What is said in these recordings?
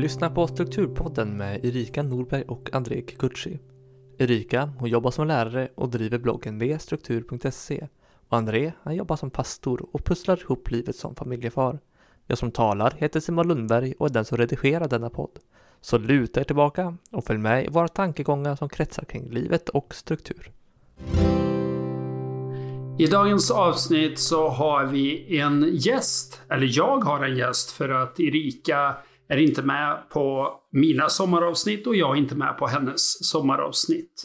lyssnar på Strukturpodden med Erika Norberg och André Kikuchi. Erika, hon jobbar som lärare och driver bloggen vstruktur.se och André, han jobbar som pastor och pusslar ihop livet som familjefar. Jag som talar heter Simon Lundberg och är den som redigerar denna podd. Så luta er tillbaka och följ med i våra tankegångar som kretsar kring livet och struktur. I dagens avsnitt så har vi en gäst, eller jag har en gäst för att Erika är inte med på mina sommaravsnitt och jag är inte med på hennes sommaravsnitt.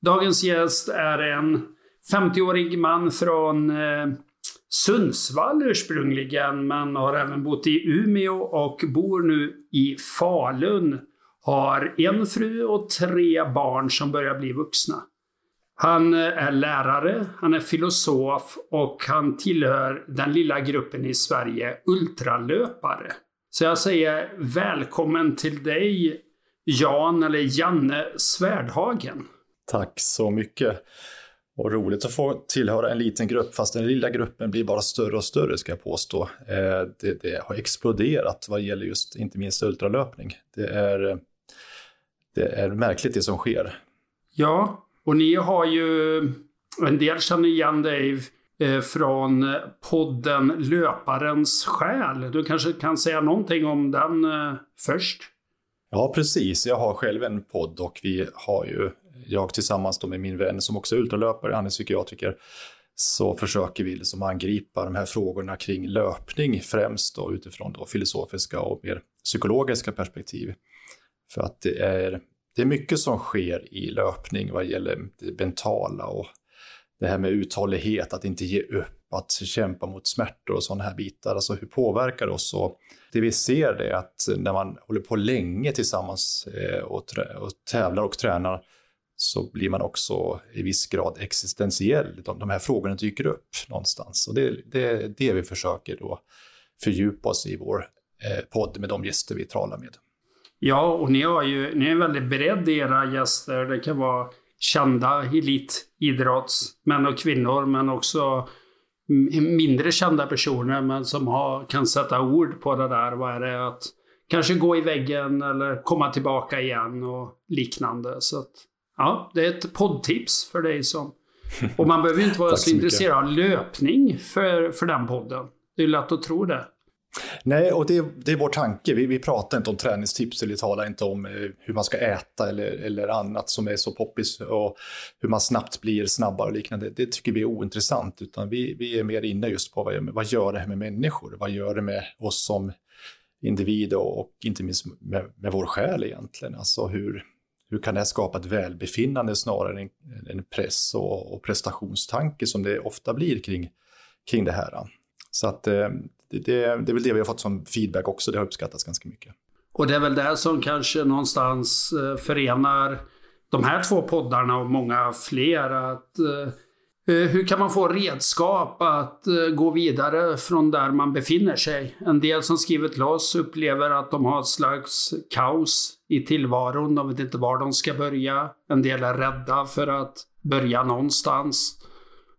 Dagens gäst är en 50-årig man från eh, Sundsvall ursprungligen, men har även bott i Umeå och bor nu i Falun. Har en fru och tre barn som börjar bli vuxna. Han eh, är lärare, han är filosof och han tillhör den lilla gruppen i Sverige ultralöpare. Så jag säger välkommen till dig Jan eller Janne Svärdhagen. Tack så mycket. Och roligt att få tillhöra en liten grupp, fast den lilla gruppen blir bara större och större ska jag påstå. Eh, det, det har exploderat vad gäller just inte minst ultralöpning. Det är, det är märkligt det som sker. Ja, och ni har ju, en del känner igen dig Eh, från podden Löparens själ. Du kanske kan säga någonting om den eh, först? Ja, precis. Jag har själv en podd och vi har ju jag tillsammans med min vän som också är ultralöpare, han är psykiatriker, så försöker vi liksom angripa de här frågorna kring löpning främst då utifrån då filosofiska och mer psykologiska perspektiv. För att det är, det är mycket som sker i löpning vad gäller det mentala och det här med uthållighet, att inte ge upp, att kämpa mot smärtor och sådana här bitar. Alltså hur påverkar det oss? Och det vi ser det är att när man håller på länge tillsammans eh, och, och tävlar och tränar så blir man också i viss grad existentiell. De, de här frågorna dyker upp någonstans. Och det, det är det vi försöker då fördjupa oss i vår eh, podd med de gäster vi talar med. Ja, och ni, har ju, ni är väldigt beredda era gäster. Det kan vara kända elitidrottsmän och kvinnor, men också mindre kända personer, men som har, kan sätta ord på det där. Vad är det att kanske gå i väggen eller komma tillbaka igen och liknande. Så att, Ja, det är ett poddtips för dig som... Och man behöver inte vara så, så intresserad av löpning för, för den podden. Det är lätt att tro det. Nej, och det, det är vår tanke. Vi, vi pratar inte om träningstips eller talar inte om eh, hur man ska äta eller, eller annat som är så poppis och hur man snabbt blir snabbare och liknande. Det tycker vi är ointressant, utan vi, vi är mer inne just på vad, vad gör det här med människor? Vad gör det med oss som individ och, och inte minst med, med vår själ egentligen? Alltså hur, hur kan det här skapa ett välbefinnande snarare än en press och, och prestationstanke som det ofta blir kring, kring det här. Så att eh, det, det, det är väl det vi har fått som feedback också, det har uppskattats ganska mycket. Och det är väl det som kanske någonstans eh, förenar de här två poddarna och många fler. Att eh, eh, hur kan man få redskap att gå vidare från där man befinner sig? En del som skrivit till oss upplever att de har ett slags kaos i tillvaron. De vet inte var de ska börja. En del är rädda för att börja någonstans.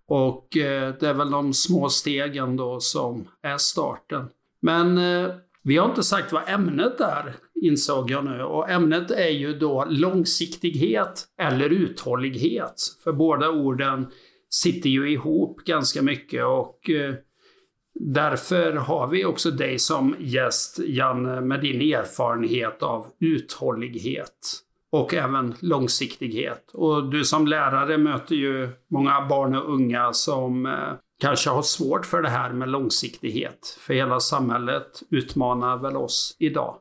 Och eh, det är väl de små stegen då som är starten. Men eh, vi har inte sagt vad ämnet är, insåg jag nu. Och ämnet är ju då långsiktighet eller uthållighet. För båda orden sitter ju ihop ganska mycket och eh, därför har vi också dig som gäst, Janne, med din erfarenhet av uthållighet och även långsiktighet. Och du som lärare möter ju många barn och unga som eh, kanske har svårt för det här med långsiktighet. För hela samhället utmanar väl oss idag.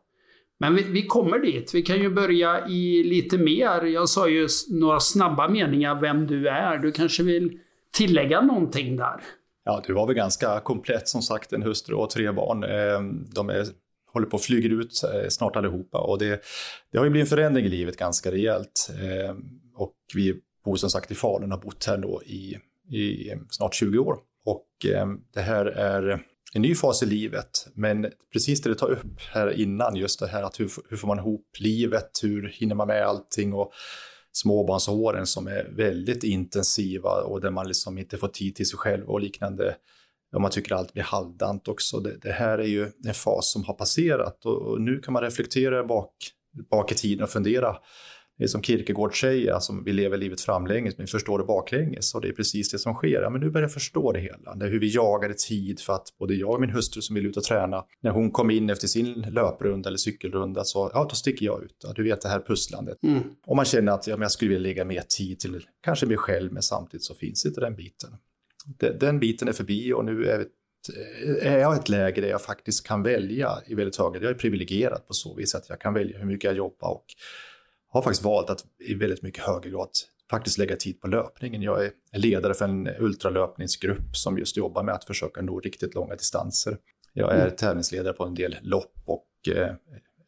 Men vi, vi, kommer dit. Vi kan ju börja i lite mer. Jag sa ju några snabba meningar vem du är. Du kanske vill tillägga någonting där? Ja, du var väl ganska komplett som sagt, en hustru och tre barn. Ehm, de är, håller på att flyga ut eh, snart allihopa och det, det har ju blivit en förändring i livet ganska rejält. Eh, och vi bor som sagt i Falun och har bott här då i, i snart 20 år. Och eh, det här är en ny fas i livet. Men precis det du tar upp här innan, just det här att hur, hur får man ihop livet, hur hinner man med allting och småbarnsåren som är väldigt intensiva och där man liksom inte får tid till sig själv och liknande och man tycker allt blir halvdant också. Det, det, här är ju en fas som har passerat och, och nu kan man reflektera bak, bak i tiden och fundera det är som Kierkegaard säger, alltså, vi lever livet framlänges men vi förstår det baklänges och det är precis det som sker. Ja, men nu börjar jag förstå det hela. Det är hur vi jagade tid för att både jag och min hustru som vill ut och träna, när hon kom in efter sin löprunda eller cykelrunda så, ja då sticker jag ut. Ja, du vet det här pusslandet. Mm. Och man känner att ja, men jag skulle vilja lägga mer tid till kanske mig själv men samtidigt så finns inte den biten. Den, den biten är förbi och nu är är jag i ett läge där jag faktiskt kan välja i väldigt hög. Jag är privilegierad på så vis att jag kan välja hur mycket jag jobbar och har faktiskt valt att i väldigt mycket högre grad faktiskt lägga tid på löpningen. Jag är ledare för en ultralöpningsgrupp som just jobbar med att försöka nå riktigt långa distanser. Jag är mm. tävlingsledare på en del lopp och eh,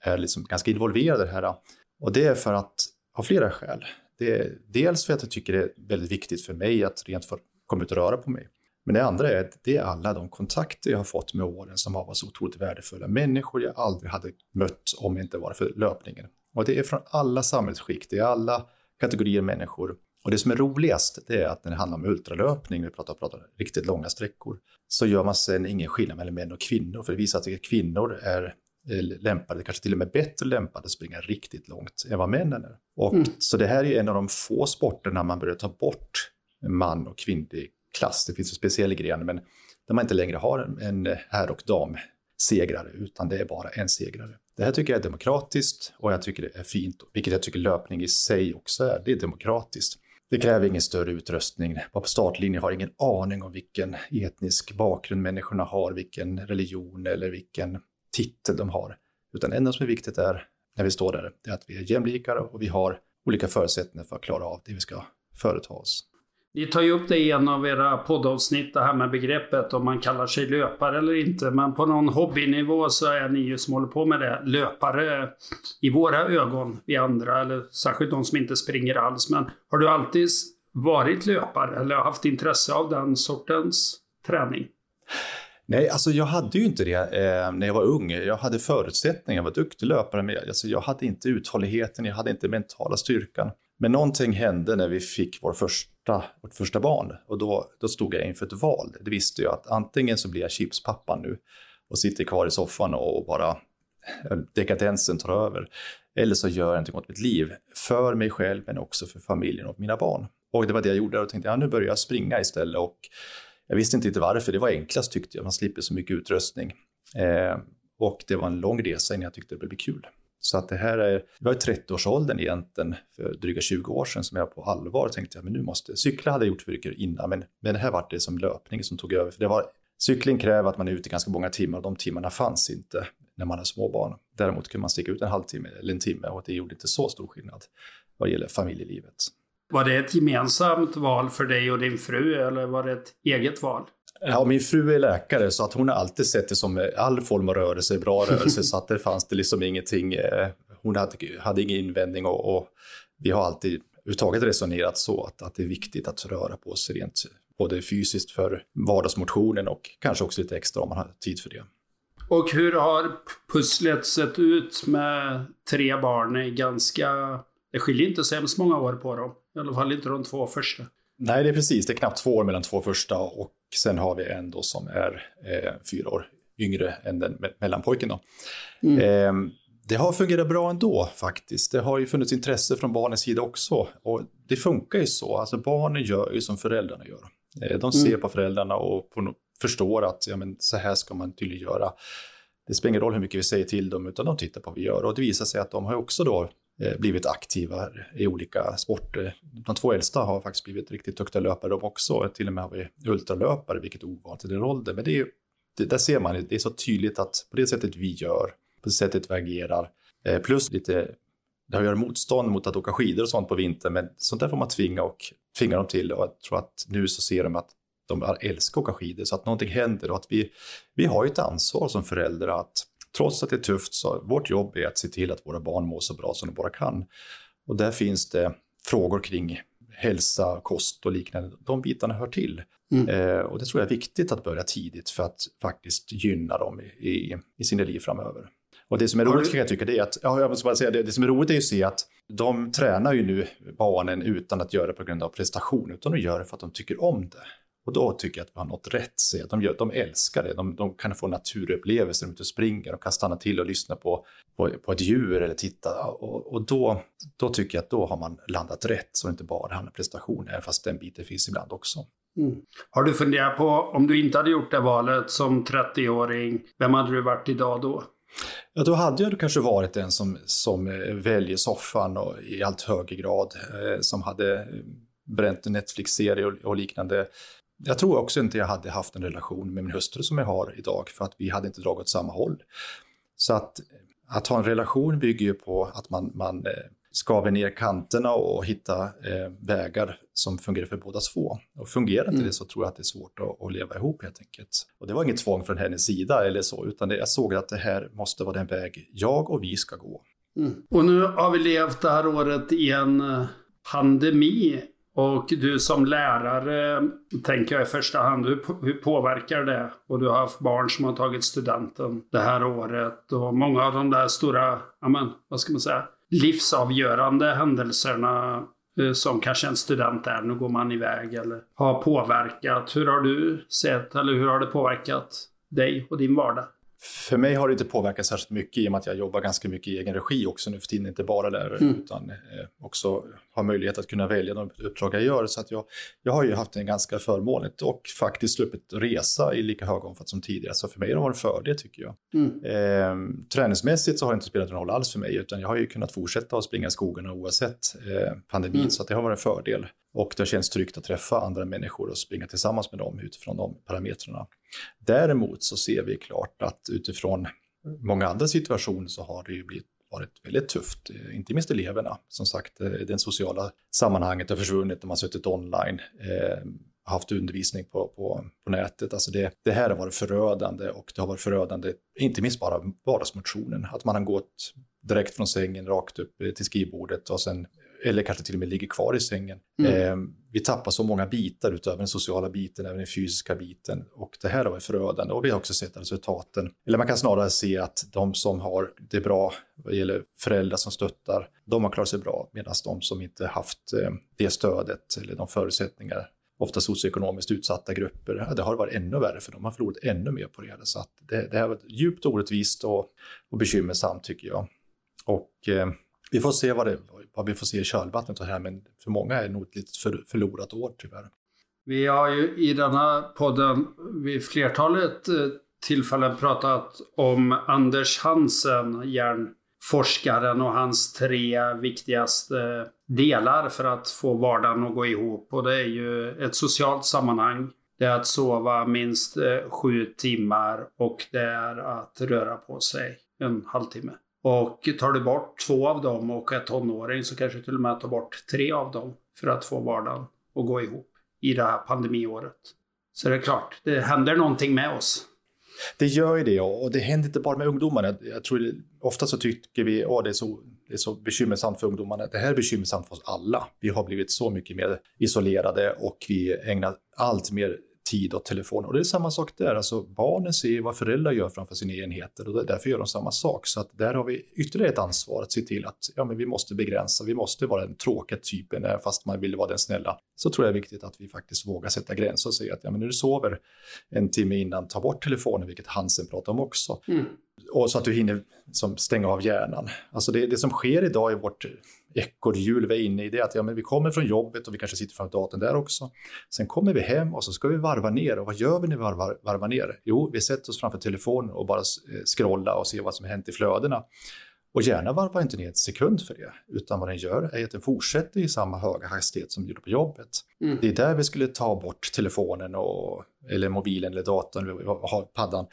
är liksom ganska involverad i det här. Och det är för att, av flera skäl. Det är dels för att jag tycker det är väldigt viktigt för mig att rent få komma ut och röra på mig. Men det andra är att det är alla de kontakter jag har fått med åren som har varit så otroligt värdefulla. Människor jag aldrig hade mött om det inte var för löpningen. Och det är från alla samhällsskikt, det är alla kategorier människor. Och det som är roligast, det är att när det handlar om ultralöpning, vi pratar, pratar riktigt långa sträckor, så gör man sen ingen skillnad mellan män och kvinnor. För det visar att kvinnor är lämpade, kanske till och med bättre lämpade att springa riktigt långt än vad männen är. Och, mm. Så det här är en av de få sporterna man börjar ta bort man och kvinnlig klass. Det finns en speciell gren, men där man inte längre har en, en herr och dam segrare, utan det är bara en segrare. Det här tycker jag är demokratiskt och jag tycker det är fint, vilket jag tycker löpning i sig också är. Det är demokratiskt. Det kräver ingen större utrustning. På startlinjen har ingen aning om vilken etnisk bakgrund människorna har, vilken religion eller vilken titel de har. Utan det enda som är viktigt är, när vi står där, det är att vi är jämlikare och vi har olika förutsättningar för att klara av det vi ska företa oss. Ni tar ju upp det i en av era poddavsnitt, det här med begreppet om man kallar sig löpare eller inte. Men på någon hobbynivå så är ni ju som håller på med det löpare i våra ögon, vi andra, eller särskilt de som inte springer alls. Men har du alltid varit löpare eller haft intresse av den sortens träning? Nej, alltså jag hade ju inte det eh, när jag var ung. Jag hade förutsättningar, jag var duktig löpare, men alltså jag hade inte uthålligheten, jag hade inte mentala styrkan. Men någonting hände när vi fick vår första, vårt första barn och då, då stod jag inför ett val. Det visste jag att antingen så blir jag chipspappan nu och sitter kvar i soffan och bara eh, dekadensen tar över. Eller så gör jag någonting åt mitt liv, för mig själv men också för familjen och mina barn. Och det var det jag gjorde och tänkte, ja nu börjar jag springa istället och jag visste inte varför, det var enklast tyckte jag, man slipper så mycket utrustning. Eh, och det var en lång resa innan jag tyckte det blev kul. Så att det här är, det var i 30-årsåldern egentligen, för dryga 20 år sedan, som jag på allvar tänkte, att men nu måste, cykla hade jag gjort för mycket innan, men, men det här var det som löpning som tog över. För det var, cykling kräver att man är ute ganska många timmar och de timmarna fanns inte när man har småbarn. Däremot kunde man sticka ut en halvtimme eller en timme och det gjorde inte så stor skillnad vad gäller familjelivet. Var det ett gemensamt val för dig och din fru eller var det ett eget val? Ja, min fru är läkare så att hon har alltid sett det som all form av rörelse är bra rörelse så att det fanns det liksom ingenting, eh, hon hade, hade ingen invändning och, och vi har alltid överhuvudtaget resonerat så att, att det är viktigt att röra på sig rent både fysiskt för vardagsmotionen och kanske också lite extra om man har tid för det. Och hur har pusslet sett ut med tre barn? Det, ganska, det skiljer inte så hemskt många år på dem. I alla fall inte de två första. Nej, det är precis. Det är knappt två år mellan två första och sen har vi en då som är eh, fyra år yngre än den me mellanpojken. Då. Mm. Eh, det har fungerat bra ändå faktiskt. Det har ju funnits intresse från barnens sida också. Och det funkar ju så. Alltså barnen gör ju som föräldrarna gör. Eh, de ser mm. på föräldrarna och på, förstår att ja, men, så här ska man tydligen göra. Det spelar ingen roll hur mycket vi säger till dem, utan de tittar på vad vi gör. Och det visar sig att de har också då Eh, blivit aktiva i olika sporter. De två äldsta har faktiskt blivit riktigt duktiga löpare de också. Till och med har vi ultralöpare, vilket är ovanligt i den åldern. Men det är, det, där ser man, det är så tydligt att på det sättet vi gör, på det sättet vi agerar, eh, plus lite det har att göra motstånd mot att åka skidor och sånt på vintern, men sånt där får man tvinga, och, tvinga dem till. Och jag tror att nu så ser de att de älskar att åka skidor, så att någonting händer och att vi, vi har ju ett ansvar som föräldrar att trots att det är tufft så vårt jobb är att se till att våra barn mår så bra som de bara kan. Och där finns det frågor kring hälsa, kost och liknande. De bitarna hör till. Mm. Eh, och det tror jag är viktigt att börja tidigt för att faktiskt gynna dem i, i, i sina liv framöver. Och det som är roligt kan jag tycka det är att, ja, jag måste bara säga det, det som är roligt är att se att de tränar ju nu barnen utan att göra det på grund av prestation, utan de gör det för att de tycker om det. Och då tycker jag att vi har nått rätt. De, gör, de älskar det. De, de kan få naturupplevelser, de och springer, de kan stanna till och lyssna på, på, på ett djur eller titta. Och, och, då, då tycker jag att då har man landat rätt, så det inte bara handlar om prestation, även fast den biten finns ibland också. Mm. Har du funderat på, om du inte hade gjort det valet som 30-åring, vem hade du varit idag då? Ja, då hade jag kanske varit den som, som eh, väljer soffan och i allt högre grad, eh, som hade bränt en Netflix-serie och, och, liknande. Jag tror också inte jag hade haft en relation med min hustru som jag har idag, för att vi hade inte dragit åt samma håll. Så att, att ha en relation bygger ju på att man, man eh, skaver ner kanterna och hitta eh, vägar som fungerar för båda två. Och fungerar inte mm. det så tror jag att det är svårt att, att, leva ihop helt enkelt. Och det var inget tvång från hennes sida eller så, utan det, jag såg att det här måste vara den väg jag och vi ska gå. Mm. Och nu har vi levt det här året i en eh, pandemi. Och du som lärare, tänker jag i första hand, hur, hur påverkar det? Och du har haft barn som har tagit studenten det här året och många av de där stora, amen, vad ska man säga, livsavgörande händelserna eh, som kanske en student är, nu går man iväg eller har påverkat. Hur har du sett, eller hur har det påverkat dig och din vardag? För mig har det inte påverkat särskilt mycket i och med att jag jobbar ganska mycket i egen regi också nu för tiden, inte bara lärare mm. utan eh, också har möjlighet att kunna välja de uppdrag jag gör. Så att jag, jag har ju haft en ganska förmånligt och faktiskt sluppit resa i lika hög omfattning som tidigare. Så för mig har det varit en fördel tycker jag. Mm. Eh, träningsmässigt så har det inte spelat någon roll alls för mig utan jag har ju kunnat fortsätta att springa i skogarna oavsett eh, pandemin mm. så att det har varit en fördel. Och det känns tryggt att träffa andra människor och springa tillsammans med dem utifrån de parametrarna. Däremot så ser vi klart att utifrån många andra situationer så har det ju blivit varit väldigt tufft, eh, inte minst eleverna. Som sagt, eh, det sociala sammanhanget har försvunnit när man suttit online, eh, haft undervisning på, på, på nätet. Alltså det, det här har varit förödande och det har varit förödande, inte minst bara vardagsmotionen. Att man har gått direkt från sängen rakt upp eh, till skrivbordet och sen eller kanske till och med ligger kvar i sängen. Mm. Eh, vi tappar så många bitar utöver den sociala biten, även den fysiska biten. Och det här har varit förödande och vi har också sett resultaten. Eller man kan snarare se att de som har det bra vad gäller föräldrar som stöttar, de har klarat sig bra. Medan de som inte haft eh, det stödet eller de förutsättningar ofta socioekonomiskt utsatta grupper, det har varit ännu värre för de har förlorat ännu mer på det. Så det, det har varit djupt orättvist och, och bekymmersamt tycker jag. Och eh, vi får se vad, det, vad vi får se i kölvattnet här, men för många är det nog ett litet för, förlorat år tyvärr. Vi har ju i denna podden vid flertalet eh, tillfällen pratat om Anders Hansen, hjärnforskaren och hans tre viktigaste eh, delar för att få vardagen att gå ihop. Och det är ju ett socialt sammanhang. Det är att sova minst eh, sju timmar och det är att röra på sig en halvtimme. Och tar du bort två av dem och är tonåring så kanske du till och med tar bort tre av dem för att få vardagen att gå ihop i det här pandemiåret. Så det är klart, det händer någonting med oss. Det gör ju det och det händer inte bara med ungdomarna. Jag tror ofta så tycker vi att det är så det är så bekymmersamt för ungdomarna. Det här är bekymmersamt för oss alla. Vi har blivit så mycket mer isolerade och vi ägnar allt mer tid och telefon. Och det är samma sak där, alltså barnen ser vad föräldrar gör framför sina enheter och därför gör de samma sak. Så att där har vi ytterligare ett ansvar att se till att ja, men vi måste begränsa, vi måste vara den tråkiga typen, fast man vill vara den snälla. Så tror jag det är viktigt att vi faktiskt vågar sätta gränser och säga att ja, men när du sover en timme innan, ta bort telefonen, vilket Hansen pratar om också. Mm. Och så att du hinner som, stänga av hjärnan. Alltså det, det som sker idag i vårt ekorrhjul vi är inne i, det är att ja, men vi kommer från jobbet och vi kanske sitter framför datorn där också. Sen kommer vi hem och så ska vi varva ner. Och vad gör vi när vi varvar, varvar ner? Jo, vi sätter oss framför telefonen och bara eh, scrolla och ser vad som hänt i flödena. Och gärna varvar inte ner ett sekund för det, utan vad den gör är att den fortsätter i samma höga hastighet som den gjorde på jobbet. Mm. Det är där vi skulle ta bort telefonen och, eller mobilen eller datorn, paddan,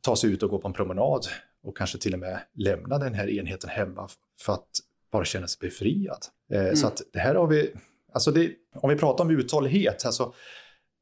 ta sig ut och gå på en promenad och kanske till och med lämna den här enheten hemma för att bara känna sig befriad. Eh, mm. Så att det här har vi, alltså det, om vi pratar om uthållighet, alltså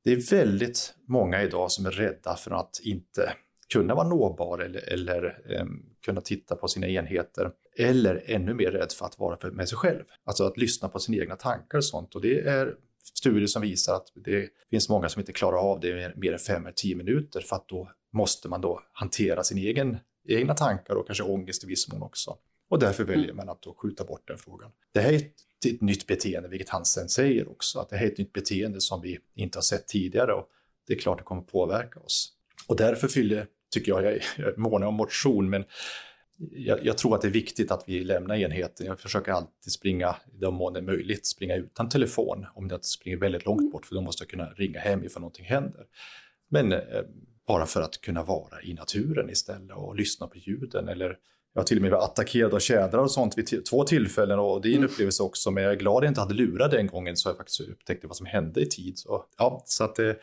det är väldigt många idag som är rädda för att inte kunna vara nåbar eller, eller um, kunna titta på sina enheter. Eller ännu mer rädd för att vara med sig själv. Alltså att lyssna på sina egna tankar och sånt. Och det är studier som visar att det finns många som inte klarar av det mer än 5 eller 10 minuter för att då måste man då hantera sin egen, egna tankar och kanske ångest i viss mån också. Och därför väljer mm. man att skjuta bort den frågan. Det här är till ett nytt beteende, vilket han sen säger också, att det här är ett nytt beteende som vi inte har sett tidigare och det är klart det kommer påverka oss. Och därför fyller, tycker jag, jag är mån om motion, men jag, jag, tror att det är viktigt att vi lämnar enheten. Jag försöker alltid springa, i den mån det är möjligt, springa utan telefon om det springer väldigt långt bort, för då måste jag kunna ringa hem ifall någonting händer. Men eh, bara för att kunna vara i naturen istället och lyssna på ljuden eller jag har till och med varit attackerad av tjädrar och sånt vid två tillfällen och det är en mm. upplevelse också. Men jag är glad att jag inte hade lurat den gången så jag faktiskt upptäckte vad som hände i tid. Så, ja, så att det,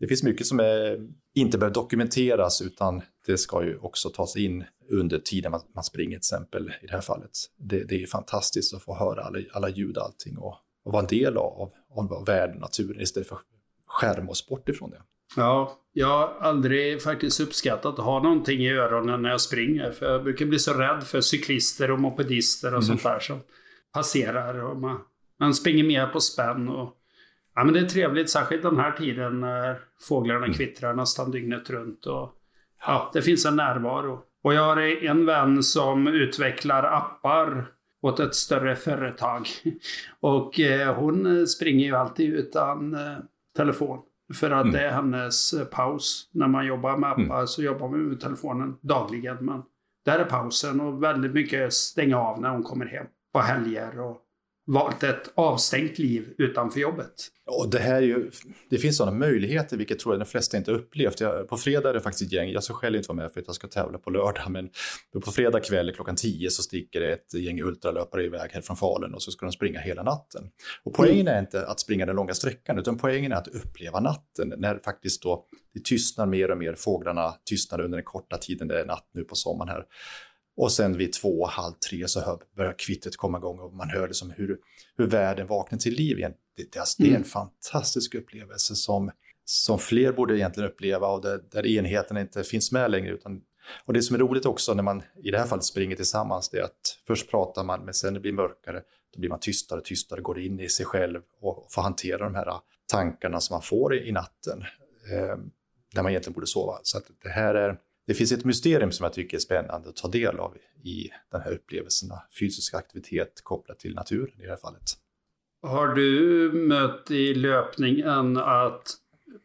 det finns mycket som är, inte behöver dokumenteras utan det ska ju också tas in under tiden man, man springer till exempel i det här fallet. Det, det är fantastiskt att få höra alla, alla ljud och allting och, och vara en del av, av, av världen, naturen istället för skärma oss bort ifrån det. Ja, jag har aldrig faktiskt uppskattat att ha någonting i öronen när jag springer. För jag brukar bli så rädd för cyklister och mopedister och mm. sånt där som passerar. Och man, man springer mer på spänn. Och, ja, men det är trevligt, särskilt den här tiden när fåglarna mm. kvittrar nästan dygnet runt. Och, ja, det finns en närvaro. Och jag har en vän som utvecklar appar åt ett större företag. Och eh, hon springer ju alltid utan eh, telefon. För att mm. det är hennes paus. När man jobbar med appar mm. så jobbar man med telefonen dagligen. Men där är pausen och väldigt mycket stänga av när hon kommer hem på helger och valt ett avstängt liv utanför jobbet. Och det, här är ju, det finns sådana möjligheter, vilket tror jag de flesta inte upplevt. Jag, på fredag är det faktiskt ett gäng, jag ska själv inte vara med för att jag ska tävla på lördag, men på fredag kväll klockan 10 så sticker det ett gäng ultralöpare iväg här från Falun och så ska de springa hela natten. Och poängen är inte att springa den långa sträckan, utan poängen är att uppleva natten, när faktiskt då det tystnar mer och mer, fåglarna tystnar under den korta tiden det är natt nu på sommaren här. Och sen vid två, halv tre så hör, börjar kvittet komma igång och man hör liksom hur, hur världen vaknar till liv igen. Det, alltså, det är en mm. fantastisk upplevelse som, som fler borde egentligen uppleva och där, där enheten inte finns med längre. Utan, och det som är roligt också när man i det här fallet springer tillsammans det är att först pratar man men sen när det blir mörkare då blir man tystare och tystare, går in i sig själv och får hantera de här tankarna som man får i, i natten. Eh, när man egentligen borde sova. Så att det här är det finns ett mysterium som jag tycker är spännande att ta del av i den här upplevelsen, fysisk aktivitet kopplat till naturen i det här fallet. Har du mött i löpningen att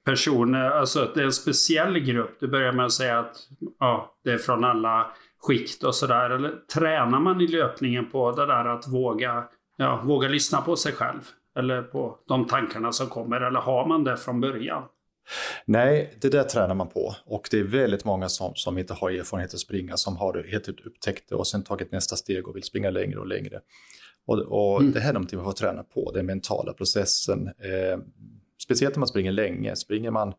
personer, alltså att det är en speciell grupp, du börjar med att säga att ja, det är från alla skikt och sådär. Eller tränar man i löpningen på det där att våga, ja, våga lyssna på sig själv? Eller på de tankarna som kommer? Eller har man det från början? Nej, det där tränar man på och det är väldigt många som, som inte har erfarenhet att springa som har helt upptäckt det och sen tagit nästa steg och vill springa längre och längre. Och, och mm. det här är någonting man får träna på, den mentala processen. Eh, speciellt om man springer länge. Springer man,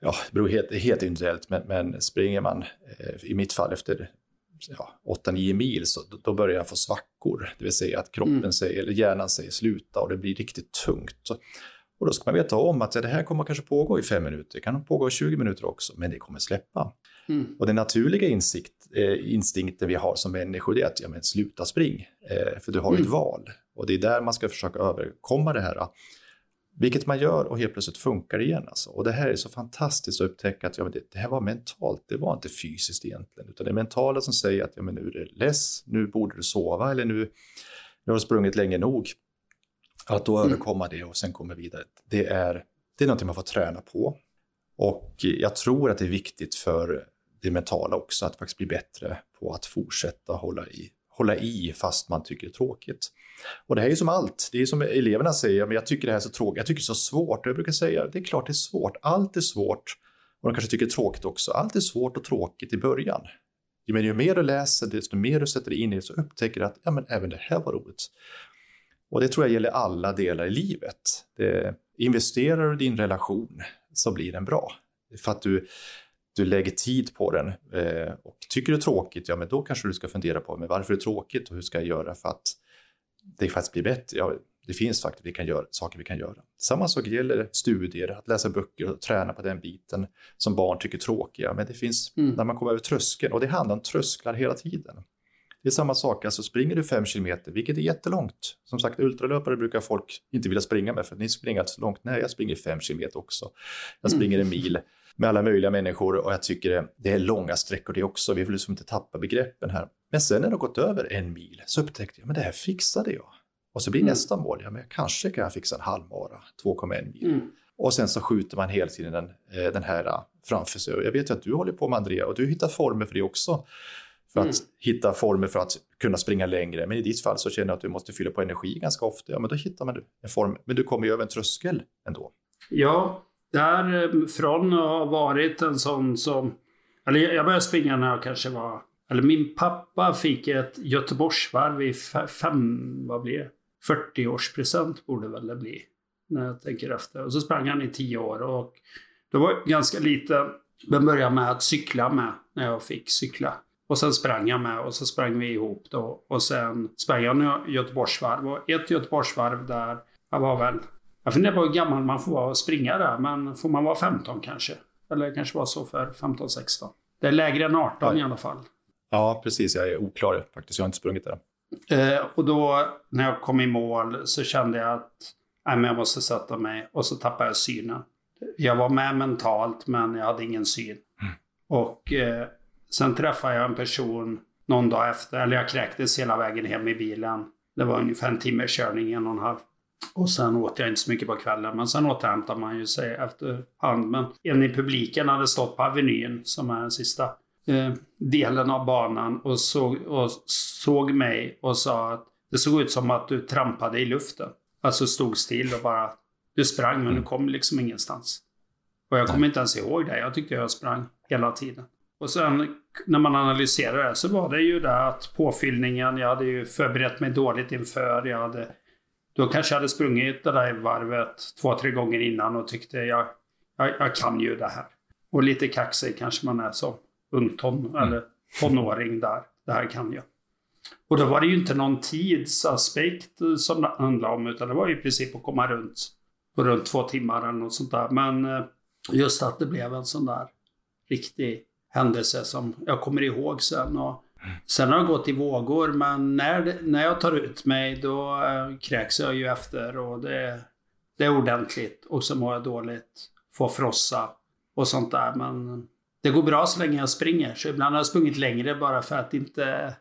ja, det beror helt, helt individuellt, men, men springer man eh, i mitt fall efter ja, 8-9 mil så då börjar jag få svackor. Det vill säga att kroppen mm. säger, eller hjärnan säger sluta och det blir riktigt tungt. Så, och då ska man veta om att ja, det här kommer kanske pågå i fem minuter, det kan pågå i 20 minuter också, men det kommer släppa. Mm. Och den naturliga insikt, eh, instinkten vi har som människor är att ja, men sluta spring, eh, för du har mm. ett val. Och det är där man ska försöka överkomma det här. Vilket man gör och helt plötsligt funkar det igen. Alltså. Och det här är så fantastiskt att upptäcka att ja, men det, det, här var mentalt, det var inte fysiskt egentligen. Utan det är mentala som säger att ja, men nu är du less, nu borde du sova eller nu, nu har du sprungit länge nog. Att då mm. överkomma det och sen komma vidare, det är, det är någonting man får träna på. Och jag tror att det är viktigt för det mentala också att faktiskt bli bättre på att fortsätta hålla i, hålla i fast man tycker det är tråkigt. Och det här är som allt, det är som eleverna säger, men jag tycker det här är så tråkigt, jag tycker det är så svårt. Jag brukar säga, det är klart det är svårt, allt är svårt. Och de kanske tycker det är tråkigt också, allt är svårt och tråkigt i början. Men ju mer du läser, desto mer du sätter dig in i det så upptäcker du att ja, men även det här var roligt. Och det tror jag gäller alla delar i livet. Det, investerar du i din relation så blir den bra. För att du, du lägger tid på den. Eh, och tycker du är tråkigt, ja men då kanske du ska fundera på men varför är det tråkigt och hur ska jag göra för att det faktiskt blir bättre. Ja, det finns faktiskt vi kan göra, saker vi kan göra. Samma sak gäller studier, att läsa böcker och träna på den biten som barn tycker är tråkiga. Men det finns mm. när man kommer över tröskeln och det handlar om trösklar hela tiden. Det är samma sak, alltså springer du fem kilometer, vilket är jättelångt. Som sagt, ultralöpare brukar folk inte vilja springa med för att ni springer så långt. Nej, jag springer fem kilometer också. Jag mm. springer en mil med alla möjliga människor och jag tycker det är långa sträckor det också. Vi vill liksom inte tappa begreppen här. Men sen när det gått över en mil så upptäckte jag, men det här fixade jag. Och så blir mm. nästa mål, ja men kanske kan jag fixa en halvmara, 2,1 mil. Mm. Och sen så skjuter man hela tiden den, eh, den här framför sig. Jag vet ju att du håller på med Andrea och du hittar former för det också. För att mm. hitta former för att kunna springa längre. Men i ditt fall så känner jag att du måste fylla på energi ganska ofta. Ja, men då hittar man en form. Men du kommer ju över en tröskel ändå. Ja, därifrån har varit en sån som... Eller jag började springa när jag kanske var... Eller min pappa fick ett Göteborgsvarv i fem... Vad blir det? 40-årspresent borde väl det bli. När jag tänker efter. Och så sprang han i tio år och då var jag ganska lite... Men började med att cykla med när jag fick cykla. Och sen sprang jag med och så sprang vi ihop då. Och sen sprang jag Göteborgsvarv. Och ett Göteborgsvarv där jag var väl... Jag funderar på hur gammal man får vara och springa där. Men får man vara 15 kanske? Eller kanske var så för 15-16. Det är lägre än 18 ja. i alla fall. Ja, precis. Jag är oklar faktiskt. Jag har inte sprungit där. Eh, och då när jag kom i mål så kände jag att nej, men jag måste sätta mig. Och så tappade jag synen. Jag var med mentalt men jag hade ingen syn. Mm. Och eh, sen träffade jag en person någon dag efter, eller jag kräktes hela vägen hem i bilen. Det var ungefär en timmes körning, en och en halv. Och sen åt jag inte så mycket på kvällen, men sen återhämtade man ju sig efterhand. Men en i publiken hade stått på Avenyn, som är den sista eh, delen av banan, och såg, och såg mig och sa att det såg ut som att du trampade i luften. Alltså stod still och bara... Du sprang, men du mm. kom liksom ingenstans. Och jag kommer inte ens ihåg det. Jag tyckte jag sprang hela tiden. Och sen när man analyserar det så var det ju det att påfyllningen, jag hade ju förberett mig dåligt inför. Jag hade, då kanske jag hade sprungit det där varvet två, tre gånger innan och tyckte jag, jag, jag kan ju det här. Och lite kaxig kanske man är som ungton mm. eller tonåring där. Det här kan jag. Och då var det ju inte någon tidsaspekt som det handlade om, utan det var ju i princip att komma runt på runt två timmar eller något sånt där. Men eh, just att det blev en sån där riktig händelse som jag kommer ihåg sen. Och sen har det gått i vågor, men när, när jag tar ut mig då äh, kräks jag ju efter och det, det är ordentligt. Och så mår jag dåligt, får frossa och sånt där. Men det går bra så länge jag springer. Så ibland har jag sprungit längre bara för att inte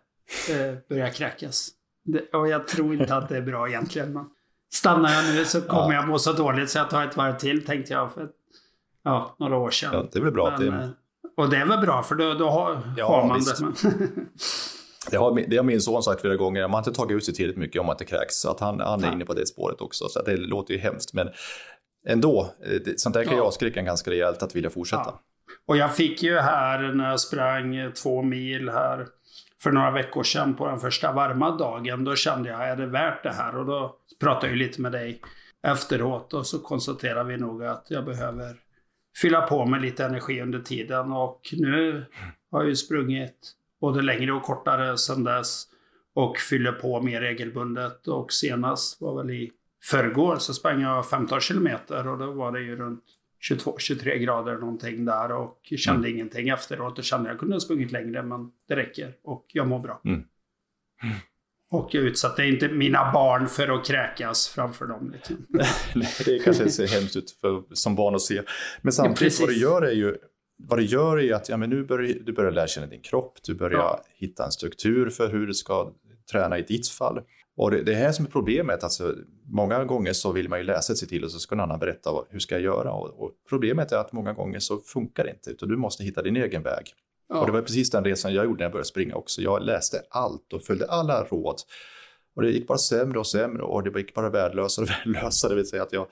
äh, börja kräkas. Det, och jag tror inte att det är bra egentligen. Men stannar jag nu så kommer ja. jag må så dåligt så jag tar ett varv till tänkte jag för ja, några år sedan. Ja, det väl bra. Men, det... Eh, och det är väl bra för då, då har, ja, har man visst. det. Det har, det har min son sagt flera gånger, man har inte tagit ut sig tillräckligt mycket om man inte kräks. Så att han, han är ja. inne på det spåret också, så det låter ju hemskt. Men ändå, det, sånt där kan ja. jag skrika ganska rejält att vilja fortsätta. Ja. Och jag fick ju här när jag sprang två mil här för några veckor sedan på den första varma dagen. Då kände jag, är det värt det här? Och då pratade jag lite med dig efteråt och så konstaterade vi nog att jag behöver fylla på med lite energi under tiden. Och nu har jag ju sprungit både längre och kortare sedan dess. Och fyller på mer regelbundet. Och senast var väl i förrgår så sprang jag 15 kilometer och då var det ju runt 22-23 grader någonting där och kände mm. ingenting efteråt. Och kände att jag kunde ha sprungit längre men det räcker och jag mår bra. Mm. Och jag utsatte inte mina barn för att kräkas framför dem. Liksom. Det kanske ser hemskt ut för, som barn att se. Men samtidigt ja, vad det gör är ju vad det gör är att ja, men nu börjar, du börjar lära känna din kropp, du börjar ja. hitta en struktur för hur du ska träna i ditt fall. Och det, det här som är problemet, alltså, många gånger så vill man ju läsa sig till och så ska någon annan berätta hur ska jag göra. Och, och problemet är att många gånger så funkar det inte, utan du måste hitta din egen väg. Ja. Och det var precis den resan jag gjorde när jag började springa också. Jag läste allt och följde alla råd. Och det gick bara sämre och sämre och det gick bara värdelösare och värdelösare. Det vill säga att jag,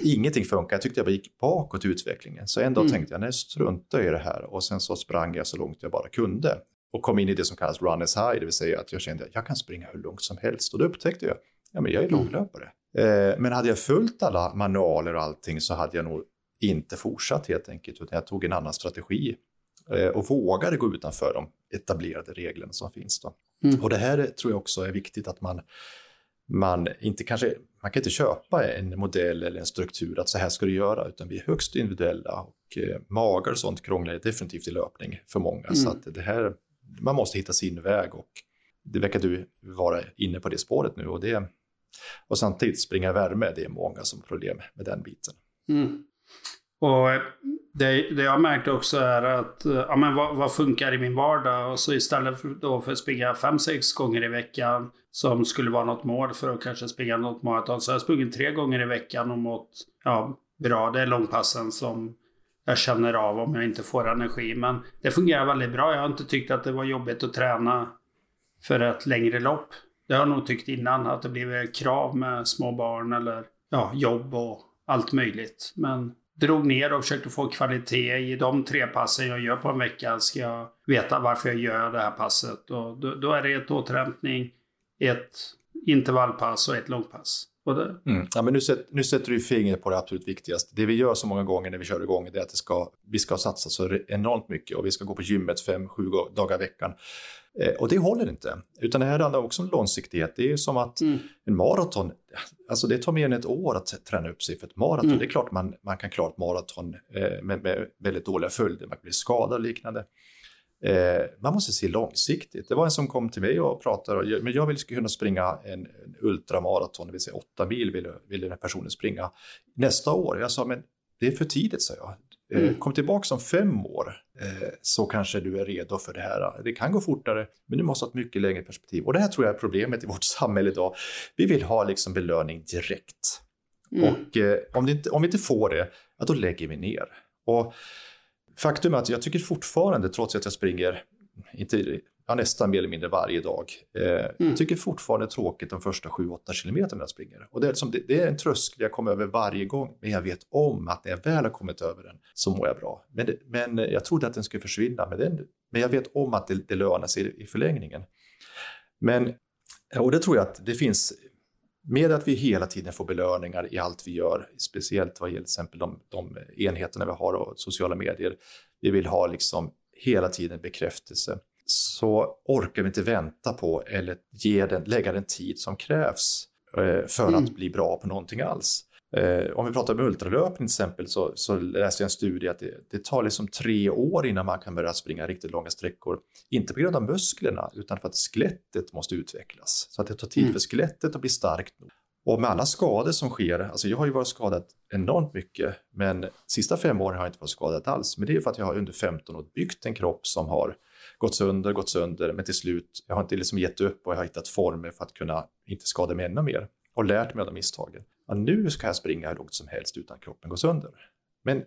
ingenting funkade. Jag tyckte jag bara gick bakåt i utvecklingen. Så en dag mm. tänkte jag, nej strunta i det här. Och sen så sprang jag så långt jag bara kunde. Och kom in i det som kallas runners high, det vill säga att jag kände att jag kan springa hur långt som helst. Och då upptäckte jag, ja men jag är mm. långlöpare. Eh, men hade jag följt alla manualer och allting så hade jag nog inte fortsatt helt enkelt, utan jag tog en annan strategi. Eh, och vågade gå utanför de etablerade reglerna som finns. Då. Mm. Och det här tror jag också är viktigt att man, man inte kanske, man kan inte köpa en modell eller en struktur att så här ska du göra, utan vi är högst individuella och eh, magar och sånt krånglar definitivt i löpning för många. Mm. Så att det här, man måste hitta sin väg och det verkar du vara inne på det spåret nu och det och samtidigt springa värme, det är många som har problem med den biten. Mm. Och det, det jag märkt också är att, eh, ja men vad, vad, funkar i min vardag? Och så istället för, då för att springa fem sex gånger i veckan, som skulle vara något mål för att kanske springa något maraton, så har jag sprungit tre gånger i veckan och mått ja, bra. Det är långpassen som jag känner av om jag inte får energi. Men det fungerar väldigt bra. Jag har inte tyckt att det var jobbigt att träna för ett längre lopp. Det har jag nog tyckt innan, att det blivit krav med små barn eller ja, jobb och allt möjligt. Men drog ner och försökte få kvalitet i de tre passen jag gör på en vecka. Ska jag veta varför jag gör det här passet. Och då, då är det ett återhämtning, ett intervallpass och ett långpass. Det... Mm. Ja, men nu, sätt, nu sätter du fingret på det absolut viktigaste. Det vi gör så många gånger när vi kör igång är att det ska, vi ska satsa så enormt mycket och vi ska gå på gymmet fem, sju dagar i veckan. Eh, och det håller inte. Utan det här handlar också om långsiktighet. Det är som att mm. en maraton, alltså det tar mer än ett år att träna upp sig för ett maraton. Mm. Det är klart man, man kan klara ett maraton eh, med, med, väldigt dåliga följder, man blir skadad och liknande. Eh, man måste se långsiktigt. Det var en som kom till mig och pratade, men jag vill kunna springa en, en ultramaraton, det vill säga åtta mil vill, vill den här personen springa nästa år. Jag sa, men det är för tidigt, sa jag. Eh, mm. Kom tillbaka om fem år eh, så kanske du är redo för det här. Det kan gå fortare, men du måste ha ett mycket längre perspektiv. Och det här tror jag är problemet i vårt samhälle idag. Vi vill ha liksom belöning direkt. Mm. Och eh, om, inte, om vi inte får det, ja, då lägger vi ner. Och faktum är att jag tycker fortfarande, trots att jag springer, inte, ja, nästan mer eller mindre varje dag, eh, mm. jag tycker fortfarande tråkigt de första 7-8 kilometerna jag springer. Och det är, liksom, det, det är en tröskel jag kommer över varje gång, men jag vet om att när jag väl har kommit över den så mår jag bra. Men, det, men jag trodde att den skulle försvinna, men, den, men jag vet om att det, det lönar sig i, i förlängningen. Men, och det tror jag att det finns med att vi hela tiden får belöningar i allt vi gör, speciellt vad gäller till exempel de, de enheterna vi har och sociala medier. Vi vill ha liksom hela tiden bekräftelse. Så orkar vi inte vänta på eller ge den, lägga den tid som krävs eh, för mm. att bli bra på någonting alls. Eh, om vi pratar om ultralöpning till exempel så, så läste jag en studie att det, det, tar liksom tre år innan man kan börja springa riktigt långa sträckor. Inte på grund av musklerna utan för att skelettet måste utvecklas. Så att det tar tid mm. för skelettet att bli starkt. Och med alla skador som sker, alltså jag har ju varit skadad enormt mycket, men sista fem åren har jag inte varit skadad alls. Men det är för att jag har under 15 år byggt en kropp som har gått sönder, gått sönder, men till slut, jag har inte liksom gett upp och jag har hittat former för att kunna inte skada mig ännu mer och lärt mig av de misstagen. Ja, nu ska jag springa hur långt som helst utan kroppen går sönder. Men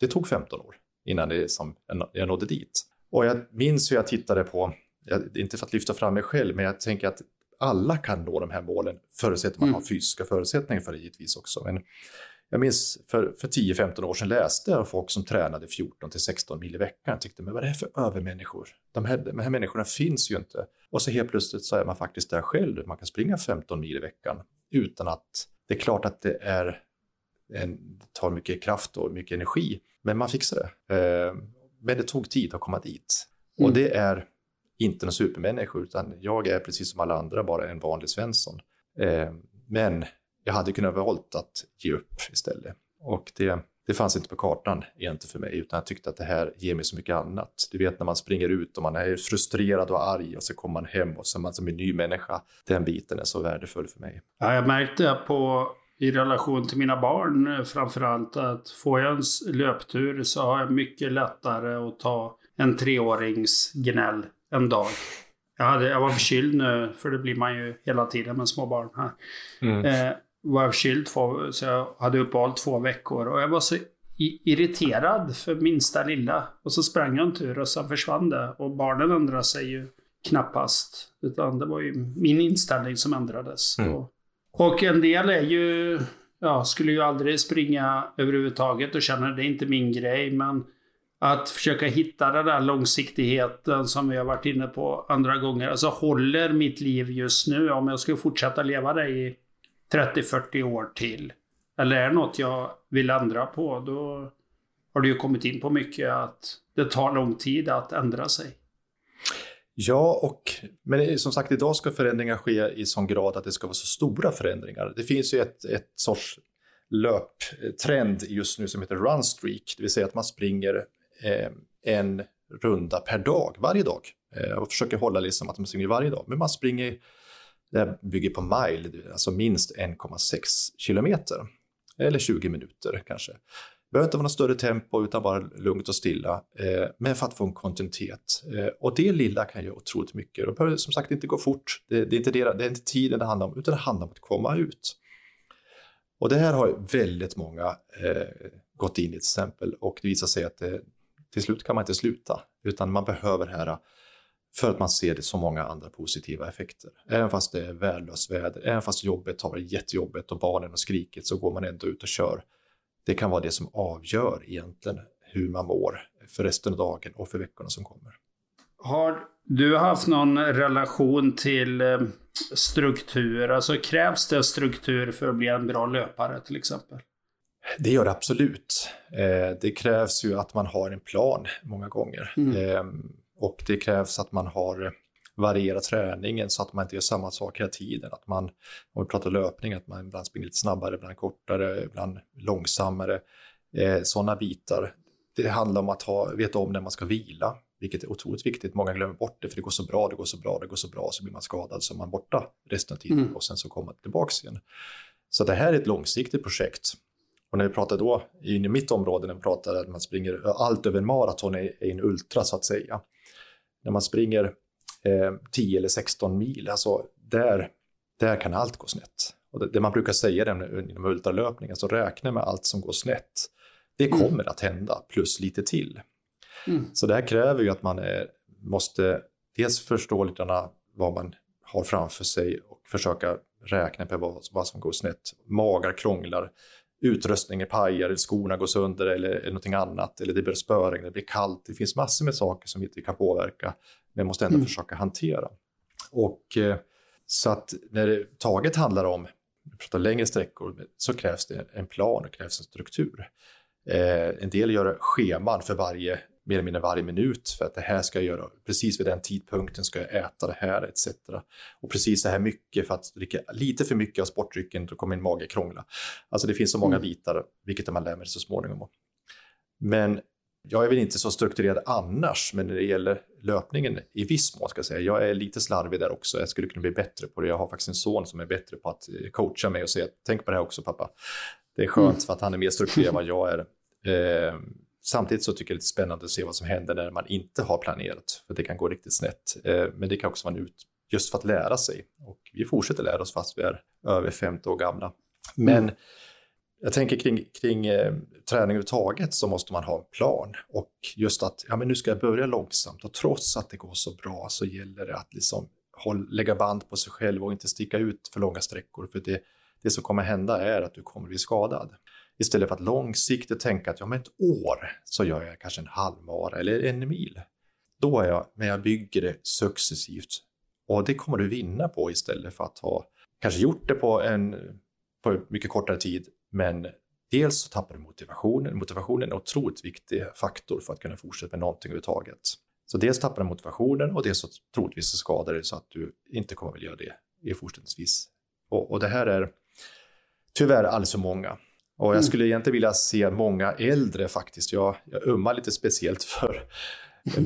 det tog 15 år innan det som jag nådde dit. Och jag minns hur jag tittade på, inte för att lyfta fram mig själv, men jag tänker att alla kan nå de här målen, förutsatt man mm. har fysiska förutsättningar för det givetvis också. Men jag minns för, för 10-15 år sedan läste jag folk som tränade 14 16 mil i veckan. Jag tyckte, men vad är det för övermänniskor? De här, de här människorna finns ju inte. Och så helt plötsligt så är man faktiskt där själv. Man kan springa 15 mil i veckan utan att det är klart att det är en, det tar mycket kraft och mycket energi, men man fixar det. Eh, men det tog tid att komma dit. Mm. Och det är inte någon supermänniska, utan jag är precis som alla andra bara en vanlig Svensson. Eh, men jag hade kunnat valt att ge upp istället. Och det, det fanns inte på kartan egentligen för mig, utan jag tyckte att det här ger mig så mycket annat. Du vet när man springer ut och man är frustrerad och arg och så kommer man hem och så är man som en ny människa. Den biten är så värdefull för mig. Ja, jag märkte på i relation till mina barn framförallt att får jag en löptur så har jag mycket lättare att ta en treårings gnäll en dag. Jag, hade, jag var förkyld nu, för det blir man ju hela tiden med små barn här. Mm. Eh, var förkyld två, så jag hade uppehåll två veckor och jag var så irriterad för minsta lilla. Och så sprang jag en tur och sen försvann det. Och barnen ändrade sig ju knappast. Utan det var ju min inställning som ändrades. Mm. Och, och en del är ju, ja, skulle ju aldrig springa överhuvudtaget och känner det är inte min grej. Men att försöka hitta den där långsiktigheten som vi har varit inne på andra gånger. Alltså håller mitt liv just nu, om jag ska fortsätta leva det i 30-40 år till. Eller är det något jag vill ändra på, då har du ju kommit in på mycket att det tar lång tid att ändra sig. Ja, och, men som sagt idag ska förändringar ske i sån grad att det ska vara så stora förändringar. Det finns ju ett, ett sorts löptrend just nu som heter run streak, det vill säga att man springer eh, en runda per dag, varje dag. Eh, och försöker hålla liksom att man springer varje dag. Men man springer det bygger på mile, alltså minst 1,6 kilometer. Eller 20 minuter kanske. Det behöver inte vara något större tempo utan bara lugnt och stilla. Eh, men för att få en kontinuitet. Eh, och det lilla kan göra otroligt mycket. Det behöver som sagt inte gå fort. Det, det, är inte det, det är inte tiden det handlar om, utan det handlar om att komma ut. Och det här har väldigt många eh, gått in i till exempel och det visar sig att det, till slut kan man inte sluta utan man behöver det här för att man ser det så många andra positiva effekter. Även fast det är värdelöst väder, även fast jobbet har varit jättejobbigt och barnen har skrikit så går man ändå ut och kör. Det kan vara det som avgör egentligen hur man mår för resten av dagen och för veckorna som kommer. Har du haft någon relation till eh, struktur? Alltså krävs det struktur för att bli en bra löpare till exempel? Det gör det absolut. Eh, det krävs ju att man har en plan många gånger. Mm. Och det krävs att man har varierat träningen så att man inte gör samma sak hela tiden. Att man, om vi pratar löpning, att man ibland springer lite snabbare, ibland kortare, ibland långsammare. Eh, Sådana bitar. Det handlar om att ha, veta om när man ska vila, vilket är otroligt viktigt. Många glömmer bort det för det går så bra, det går så bra, det går så bra, så blir man skadad så är man borta resten av tiden mm. och sen så kommer man tillbaka igen. Så det här är ett långsiktigt projekt. Och när vi pratar då, i mitt område, när vi pratar att man springer allt över en maraton är en ultra så att säga när man springer eh, 10 eller 16 mil, alltså där, där kan allt gå snett. Och det, det man brukar säga inom ultralöpning, alltså räkna med allt som går snett. Det mm. kommer mm. att hända, plus lite till. Mm. Så det här kräver ju att man är, måste dels förstå lite grann vad man har framför sig och försöka räkna på vad, vad som går snett. Magar krånglar, utrustningen pajar, eller skorna går sönder eller, eller någonting annat. Eller det börjar spöregna, det blir kallt. Det finns massor med saker som vi inte kan påverka, men måste ändå mm. försöka hantera. Och eh, så att när det taget handlar om vi pratar längre sträckor så krävs det en plan och krävs en struktur. Eh, en del gör scheman för varje mer eller mindre varje minut för att det här ska jag göra, precis vid den tidpunkten ska jag äta det här etc. Och precis så här mycket för att dricka lite för mycket av sportdrycken då kommer min mage krångla. Alltså det finns så många mm. bitar, vilket man lär mig så småningom. Men jag är väl inte så strukturerad annars, men när det gäller löpningen i viss mån ska jag säga, jag är lite slarvig där också. Jag skulle kunna bli bättre på det. Jag har faktiskt en son som är bättre på att eh, coacha mig och säga, tänk på det här också pappa. Det är skönt mm. för att han är mer strukturerad än vad jag är. Eh, Samtidigt så tycker jag det är lite spännande att se vad som händer när man inte har planerat, för det kan gå riktigt snett. Eh, men det kan också vara en ut just för att lära sig. Och vi fortsätter lära oss fast vi är över 50 år gamla. Men mm. jag tänker kring, kring eh, träning överhuvudtaget så måste man ha en plan. Och just att ja, men nu ska jag börja långsamt och trots att det går så bra så gäller det att liksom håll, lägga band på sig själv och inte sticka ut för långa sträckor. För det, det som kommer hända är att du kommer bli skadad. Istället för att långsiktigt tänka att om ett år så gör jag kanske en halvmara eller en mil. Då är jag, men jag bygger det successivt. Och det kommer du vinna på istället för att ha kanske gjort det på en på mycket kortare tid. Men dels så tappar du motivationen. Motivationen är en otroligt viktig faktor för att kunna fortsätta med någonting överhuvudtaget. Så dels tappar du motivationen och dels så troligtvis så skadar det så att du inte kommer att göra det i fortsättningsvis. Och, och det här är tyvärr alldeles för många. Och jag mm. skulle egentligen vilja se många äldre faktiskt. Jag, jag ummar lite speciellt för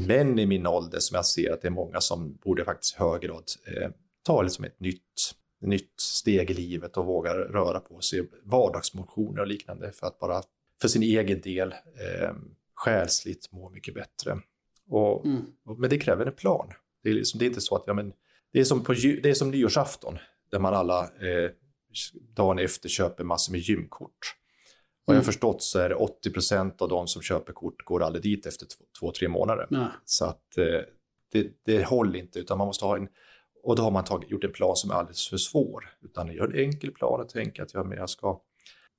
män i min ålder som jag ser att det är många som borde faktiskt i hög grad eh, ta liksom ett nytt, nytt steg i livet och våga röra på sig. Vardagsmotioner och liknande för att bara för sin egen del eh, själsligt må mycket bättre. Och, mm. och, men det kräver en plan. Det är, liksom, det är inte så att, ja, men, det är som, på, det är som nyårsafton där man alla eh, dagen efter köper massor med gymkort. Vad jag mm. förstått så är det 80% av de som köper kort går aldrig dit efter två, två tre månader. Nej. Så att eh, det, det håller inte, utan man måste ha en... Och då har man tagit, gjort en plan som är alldeles för svår. Utan gör en enkel plan och tänker att jag, jag ska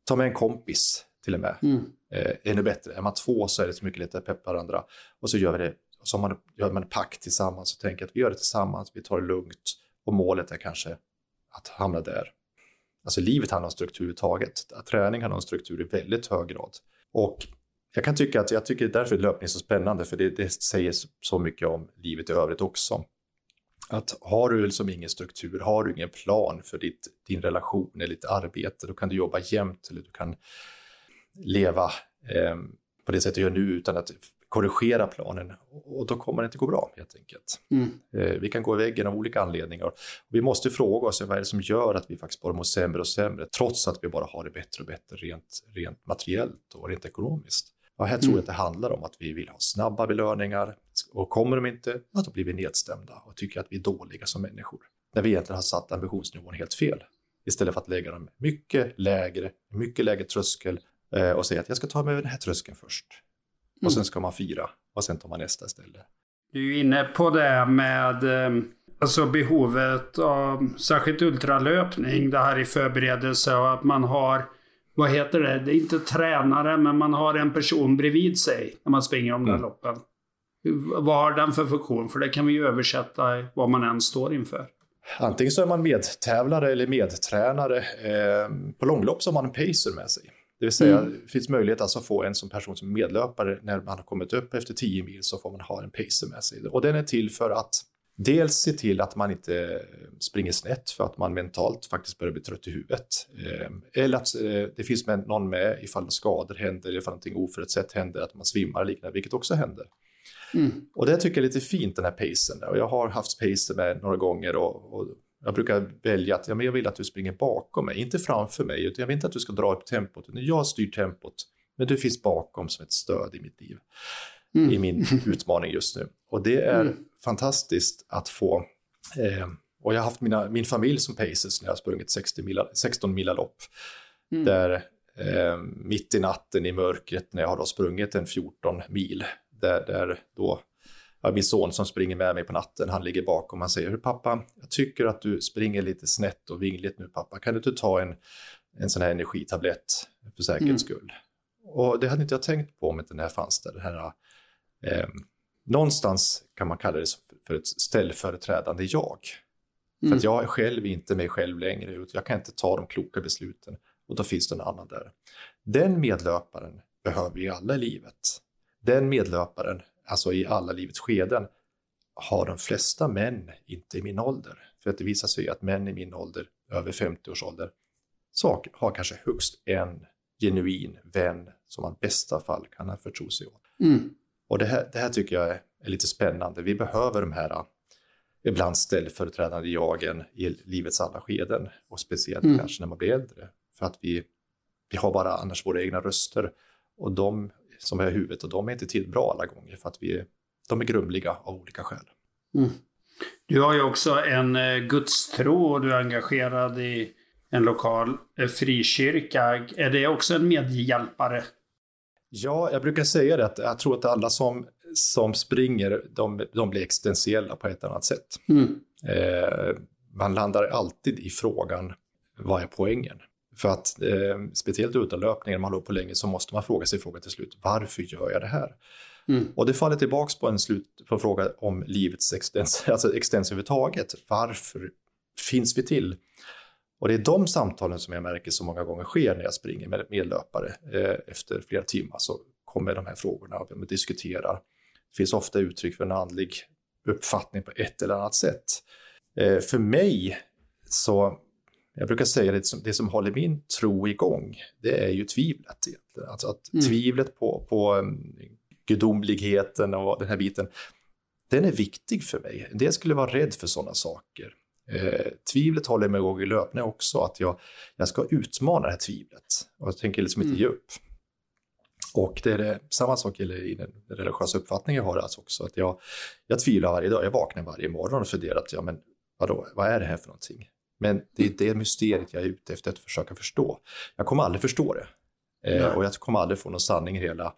ta med en kompis till och med. Mm. Eh, ännu bättre, är man två så är det så mycket lättare att peppa varandra. Och så gör vi det, så man, gör man pakt tillsammans och tänker att vi gör det tillsammans, vi tar det lugnt. Och målet är kanske att hamna där. Alltså livet handlar om struktur överhuvudtaget. Träning handlar om struktur i väldigt hög grad. Och jag kan tycka att jag tycker därför är löpning så spännande, för det, det säger så mycket om livet i övrigt också. Att har du liksom ingen struktur, har du ingen plan för ditt, din relation eller ditt arbete, då kan du jobba jämt eller du kan leva eh, på det sätt du gör nu utan att korrigera planen och då kommer det inte gå bra helt enkelt. Mm. Eh, vi kan gå i väggen av olika anledningar. Vi måste fråga oss vad är det som gör att vi faktiskt bara mår sämre och sämre trots att vi bara har det bättre och bättre rent, rent materiellt och rent ekonomiskt. Och här tror jag mm. att det handlar om att vi vill ha snabba belöningar och kommer de inte, ja, då blir vi nedstämda och tycker att vi är dåliga som människor. När vi egentligen har satt ambitionsnivån helt fel. Istället för att lägga dem mycket lägre, mycket lägre tröskel eh, och säga att jag ska ta mig över den här tröskeln först. Mm. Och sen ska man fira och sen tar man nästa ställe. Du är inne på det med eh, alltså behovet av särskilt ultralöpning. Det här i förberedelse och att man har vad heter det? Det är inte tränare, men man har en person bredvid sig när man springer där mm. loppen. Vad har den för funktion? För det kan vi ju översätta vad man än står inför. Antingen så är man medtävlare eller medtränare. Eh, på långlopp så har man en pacer med sig. Det vill säga, mm. det finns möjlighet alltså att få en som person som medlöpare när man har kommit upp efter 10 mil så får man ha en pacer med sig. Och den är till för att dels se till att man inte springer snett för att man mentalt faktiskt börjar bli trött i huvudet. Eh, eller att eh, det finns någon med ifall skador händer, ifall någonting oförutsett händer, att man svimmar och liknande, vilket också händer. Mm. Och det tycker jag är lite fint den här pacen. Och jag har haft pacer med några gånger och, och jag brukar välja att ja, men jag vill att du springer bakom mig, inte framför mig. Utan jag vill inte att du ska dra upp tempot, utan jag styr tempot. Men du finns bakom som ett stöd i mitt liv. Mm. I min utmaning just nu. Och det är mm. fantastiskt att få eh, och jag har haft mina, min familj som pacers när jag har sprungit 60 mila, 16 mila lopp. Mm. Där eh, mitt i natten i mörkret när jag har då sprungit en 14 mil. Där, där då ja, min son som springer med mig på natten, han ligger bakom och säger, pappa, jag tycker att du springer lite snett och vingligt nu pappa, kan du inte ta en, en sån här energitablett för säkerhets mm. skull? Och det hade inte jag tänkt på om inte den här fanns där, det här eh, någonstans kan man kalla det för ett ställföreträdande jag. Mm. För att jag är själv inte mig själv längre, utan jag kan inte ta de kloka besluten och då finns det en annan där. Den medlöparen behöver vi alla i livet. Den medlöparen alltså i alla livets skeden, har de flesta män inte i min ålder. För att det visar sig att män i min ålder, över 50 års ålder, så har kanske högst en genuin vän som man i bästa fall kan förtro sig åt. Mm. Och det här, det här tycker jag är, är, lite spännande. Vi behöver de här ibland ställföreträdande jagen i livets alla skeden och speciellt mm. kanske när man blir äldre. För att vi, vi har bara annars våra egna röster och de som vi har i huvudet och de är inte till bra alla gånger för att vi, de är grumliga av olika skäl. Mm. Du har ju också en eh, gudstro och du är engagerad i en lokal eh, frikyrka. Är det också en medhjälpare? Ja, jag brukar säga det att jag tror att alla som, som springer, de, de blir existentiella på ett annat sätt. Mm. Eh, man landar alltid i frågan, vad är poängen? För att eh, speciellt utanlöpningar, när man håller på länge, så måste man fråga sig frågan till slut, varför gör jag det här? Mm. Och det faller tillbaka på en slut på fråga om livets existens, alltså existens överhuvudtaget. Varför finns vi till? Och det är de samtalen som jag märker så många gånger sker när jag springer med medlöpare. Eh, efter flera timmar så kommer de här frågorna och vi diskuterar. Det finns ofta uttryck för en andlig uppfattning på ett eller annat sätt. Eh, för mig så jag brukar säga att det, det som håller min tro igång, det är ju tvivlet. Egentligen. Alltså att mm. tvivlet på, på um, gudomligheten och den här biten, den är viktig för mig. En del skulle vara rädd för sådana saker. Eh, tvivlet håller mig igång i löpning också, att jag, jag ska utmana det här tvivlet. Och jag tänker liksom inte mm. ge upp. Och det är det, samma sak i den religiösa uppfattningen jag har alltså också, att jag, jag tvivlar varje dag. Jag vaknar varje morgon och funderar att, ja men vadå, vad är det här för någonting? Men det är det mysteriet jag är ute efter att försöka förstå. Jag kommer aldrig förstå det. Eh, och jag kommer aldrig få någon sanning i det hela.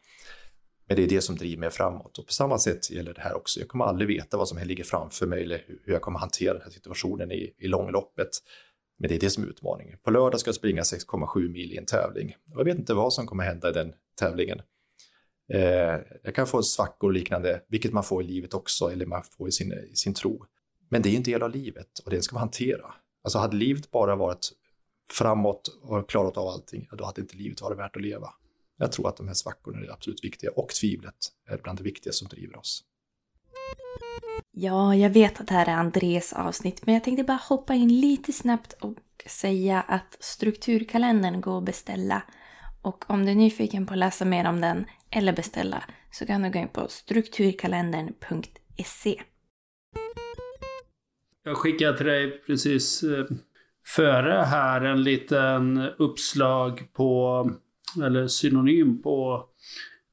Men det är det som driver mig framåt. Och på samma sätt gäller det här också. Jag kommer aldrig veta vad som ligger framför mig eller hur jag kommer hantera den här situationen i, i långloppet. Men det är det som är utmaningen. På lördag ska jag springa 6,7 mil i en tävling. Jag vet inte vad som kommer hända i den tävlingen. Eh, jag kan få svackor och liknande, vilket man får i livet också, eller man får i sin, i sin tro. Men det är en del av livet och det ska man hantera. Alltså hade livet bara varit framåt och klarat av allting, då hade inte livet varit värt att leva. Jag tror att de här svackorna är absolut viktiga och tvivlet är bland det viktiga som driver oss. Ja, jag vet att det här är Andres avsnitt, men jag tänkte bara hoppa in lite snabbt och säga att strukturkalendern går att beställa Och om du är nyfiken på att läsa mer om den eller beställa så kan du gå in på strukturkalendern.se. Jag skickade till dig precis eh, före här en liten uppslag på, eller synonym på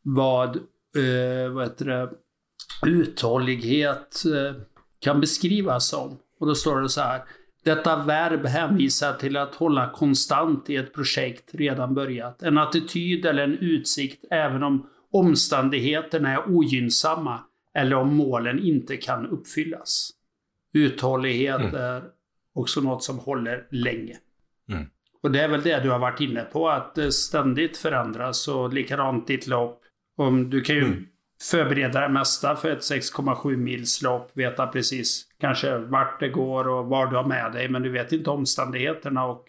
vad, eh, vad heter det, uthållighet eh, kan beskrivas som. Och då står det så här. Detta verb hänvisar till att hålla konstant i ett projekt redan börjat. En attityd eller en utsikt även om omständigheterna är ogynnsamma eller om målen inte kan uppfyllas. Uthållighet mm. är också något som håller länge. Mm. Och det är väl det du har varit inne på, att ständigt förändras och likadant ditt lopp. Om du kan ju mm. förbereda det mesta för ett 6,7 mils lopp, veta precis kanske vart det går och vad du har med dig, men du vet inte omständigheterna och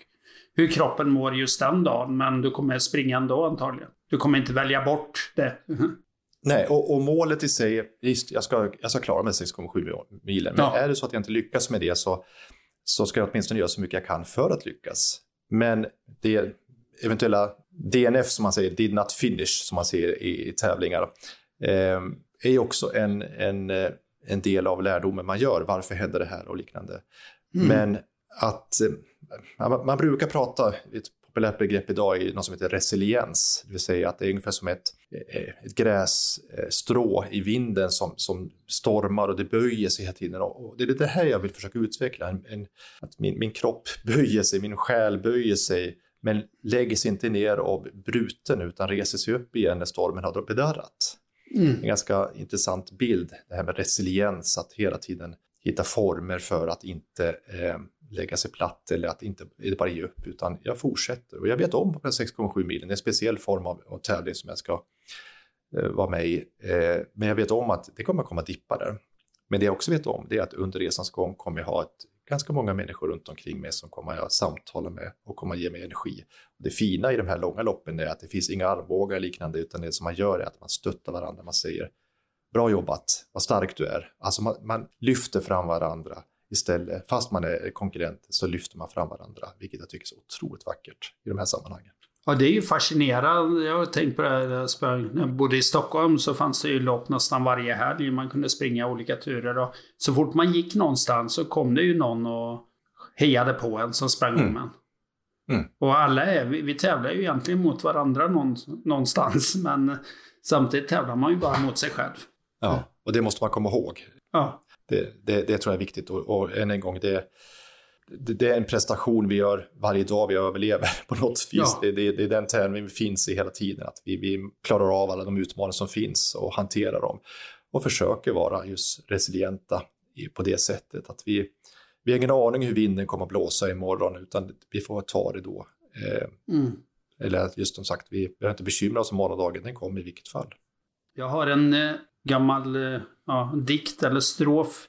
hur kroppen mår just den dagen. Men du kommer springa ändå antagligen. Du kommer inte välja bort det. Nej, och, och, målet i sig, visst, jag ska, jag ska klara mig 6,7 milen. Men ja. är det så att jag inte lyckas med det så, så ska jag åtminstone göra så mycket jag kan för att lyckas. Men det eventuella DNF som man säger, did not finish, som man säger i, i tävlingar, eh, är också en, en, en del av lärdomen man gör. Varför händer det här och liknande. Mm. Men att man, man brukar prata, ett populärt begrepp idag är något som heter resiliens, det vill säga att det är ungefär som ett, eh, ett grässtrå i vinden som, som stormar och det böjer sig hela tiden. Och det är det här jag vill försöka utveckla, en, en, att min, min kropp böjer sig, min själ böjer sig, men lägger sig inte ner av bruten utan reser sig upp igen när stormen har bedarrat. Mm. En ganska intressant bild, det här med resiliens, att hela tiden hitta former för att inte eh, lägga sig platt eller att inte bara ge upp, utan jag fortsätter. Och jag vet om den 6,7 milen, det är en speciell form av, av tävling som jag ska Eh, var med i. Eh, men jag vet om att det kommer komma dippar där. Men det jag också vet om det är att under resans gång kommer jag ha ett, ganska många människor runt omkring mig som kommer jag samtala med och kommer ge mig energi. Det fina i de här långa loppen är att det finns inga armbågar och liknande, utan det som man gör är att man stöttar varandra. Man säger bra jobbat, vad stark du är. Alltså man, man lyfter fram varandra istället. Fast man är konkurrent så lyfter man fram varandra, vilket jag tycker är så otroligt vackert i de här sammanhangen. Ja, det är ju fascinerande. Jag har tänkt på det här, när jag bodde i Stockholm så fanns det ju lopp nästan varje helg. Man kunde springa olika turer och så fort man gick någonstans så kom det ju någon och hejade på en som sprang mm. om en. Mm. Och alla är, vi, vi tävlar ju egentligen mot varandra någonstans, men samtidigt tävlar man ju bara mot sig själv. Ja, och det måste man komma ihåg. Ja. Det, det, det tror jag är viktigt och, och än en gång, det, det, det, är en prestation vi gör varje dag vi överlever på något vis. Ja. Det, det, det, är den tävling vi finns i hela tiden, att vi, vi klarar av alla de utmaningar som finns och hanterar dem och försöker vara just resilienta på det sättet att vi, vi har ingen aning hur vinden kommer att blåsa imorgon utan vi får ta det då. Eh, mm. Eller just som sagt, vi behöver inte bekymra oss om morgondagen, den kommer i vilket fall. Jag har en eh, gammal eh, ja, dikt eller strof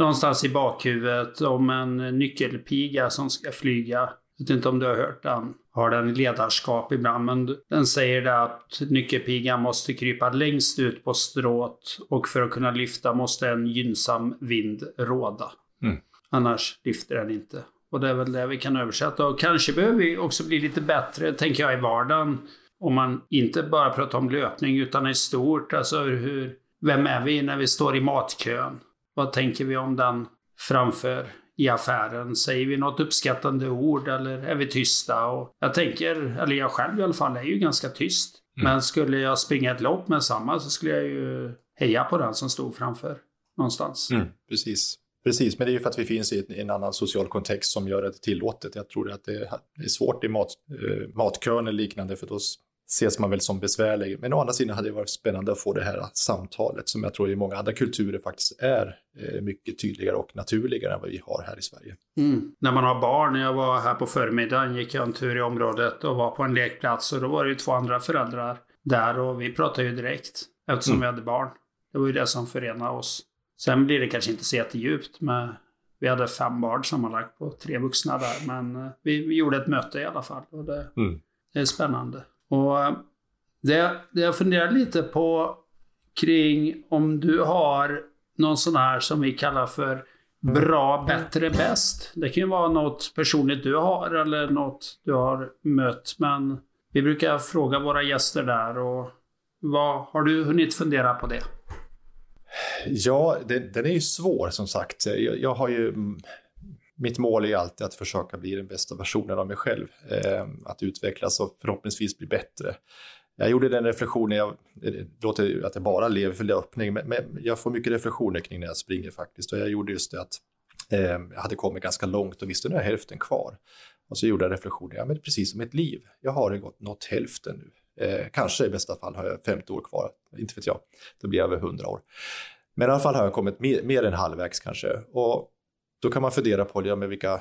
någonstans i bakhuvudet om en nyckelpiga som ska flyga. Jag vet inte om du har hört den. Har den ledarskap ibland, men den säger det att nyckelpigan måste krypa längst ut på strået och för att kunna lyfta måste en gynnsam vind råda. Mm. Annars lyfter den inte. Och det är väl det vi kan översätta. Och kanske behöver vi också bli lite bättre, tänker jag, i vardagen. Om man inte bara pratar om löpning utan i stort. Alltså hur, vem är vi när vi står i matkön? Vad tänker vi om den framför i affären? Säger vi något uppskattande ord eller är vi tysta? Och jag tänker, eller jag själv i alla fall, är ju ganska tyst. Mm. Men skulle jag springa ett lopp med samma så skulle jag ju heja på den som stod framför någonstans. Mm, precis. Precis, men det är ju för att vi finns i en annan social kontext som gör det tillåtet. Jag tror att det är svårt i mat, eh, matkön eller liknande för då ses man väl som besvärlig. Men å andra sidan hade det varit spännande att få det här samtalet som jag tror i många andra kulturer faktiskt är eh, mycket tydligare och naturligare än vad vi har här i Sverige. Mm. När man har barn, när jag var här på förmiddagen gick jag en tur i området och var på en lekplats och då var det ju två andra föräldrar där och vi pratade ju direkt eftersom mm. vi hade barn. Det var ju det som förenade oss. Sen blir det kanske inte så jättedjupt med vi hade fem barn sammanlagt på tre vuxna där, men eh, vi, vi gjorde ett möte i alla fall. Och det, mm. det är spännande. Och eh, det, det jag funderar lite på kring om du har någon sån här som vi kallar för bra, bättre, bäst. Det kan ju vara något personligt du har eller något du har mött. Men Vi brukar fråga våra gäster där och vad har du hunnit fundera på det? Ja, den, den är ju svår som sagt. Jag, jag, har ju... Mitt mål är alltid att försöka bli den bästa versionen av mig själv. Eh, att utvecklas och förhoppningsvis bli bättre. Jag gjorde den reflektionen, jag, det låter att jag bara lever för löpning, men, men, jag får mycket reflektioner kring när jag springer faktiskt. Och jag gjorde just det att eh, jag hade kommit ganska långt och visste nu är hälften kvar. Och så gjorde jag reflektionen, ja men precis som ett liv, jag har gått, nått hälften nu. Eh, kanske i bästa fall har jag 50 år kvar, inte vet jag, då blir jag över 100 år. Men i alla fall har jag kommit mer, mer än halvvägs kanske. Och då kan man fundera på ja, men vilka,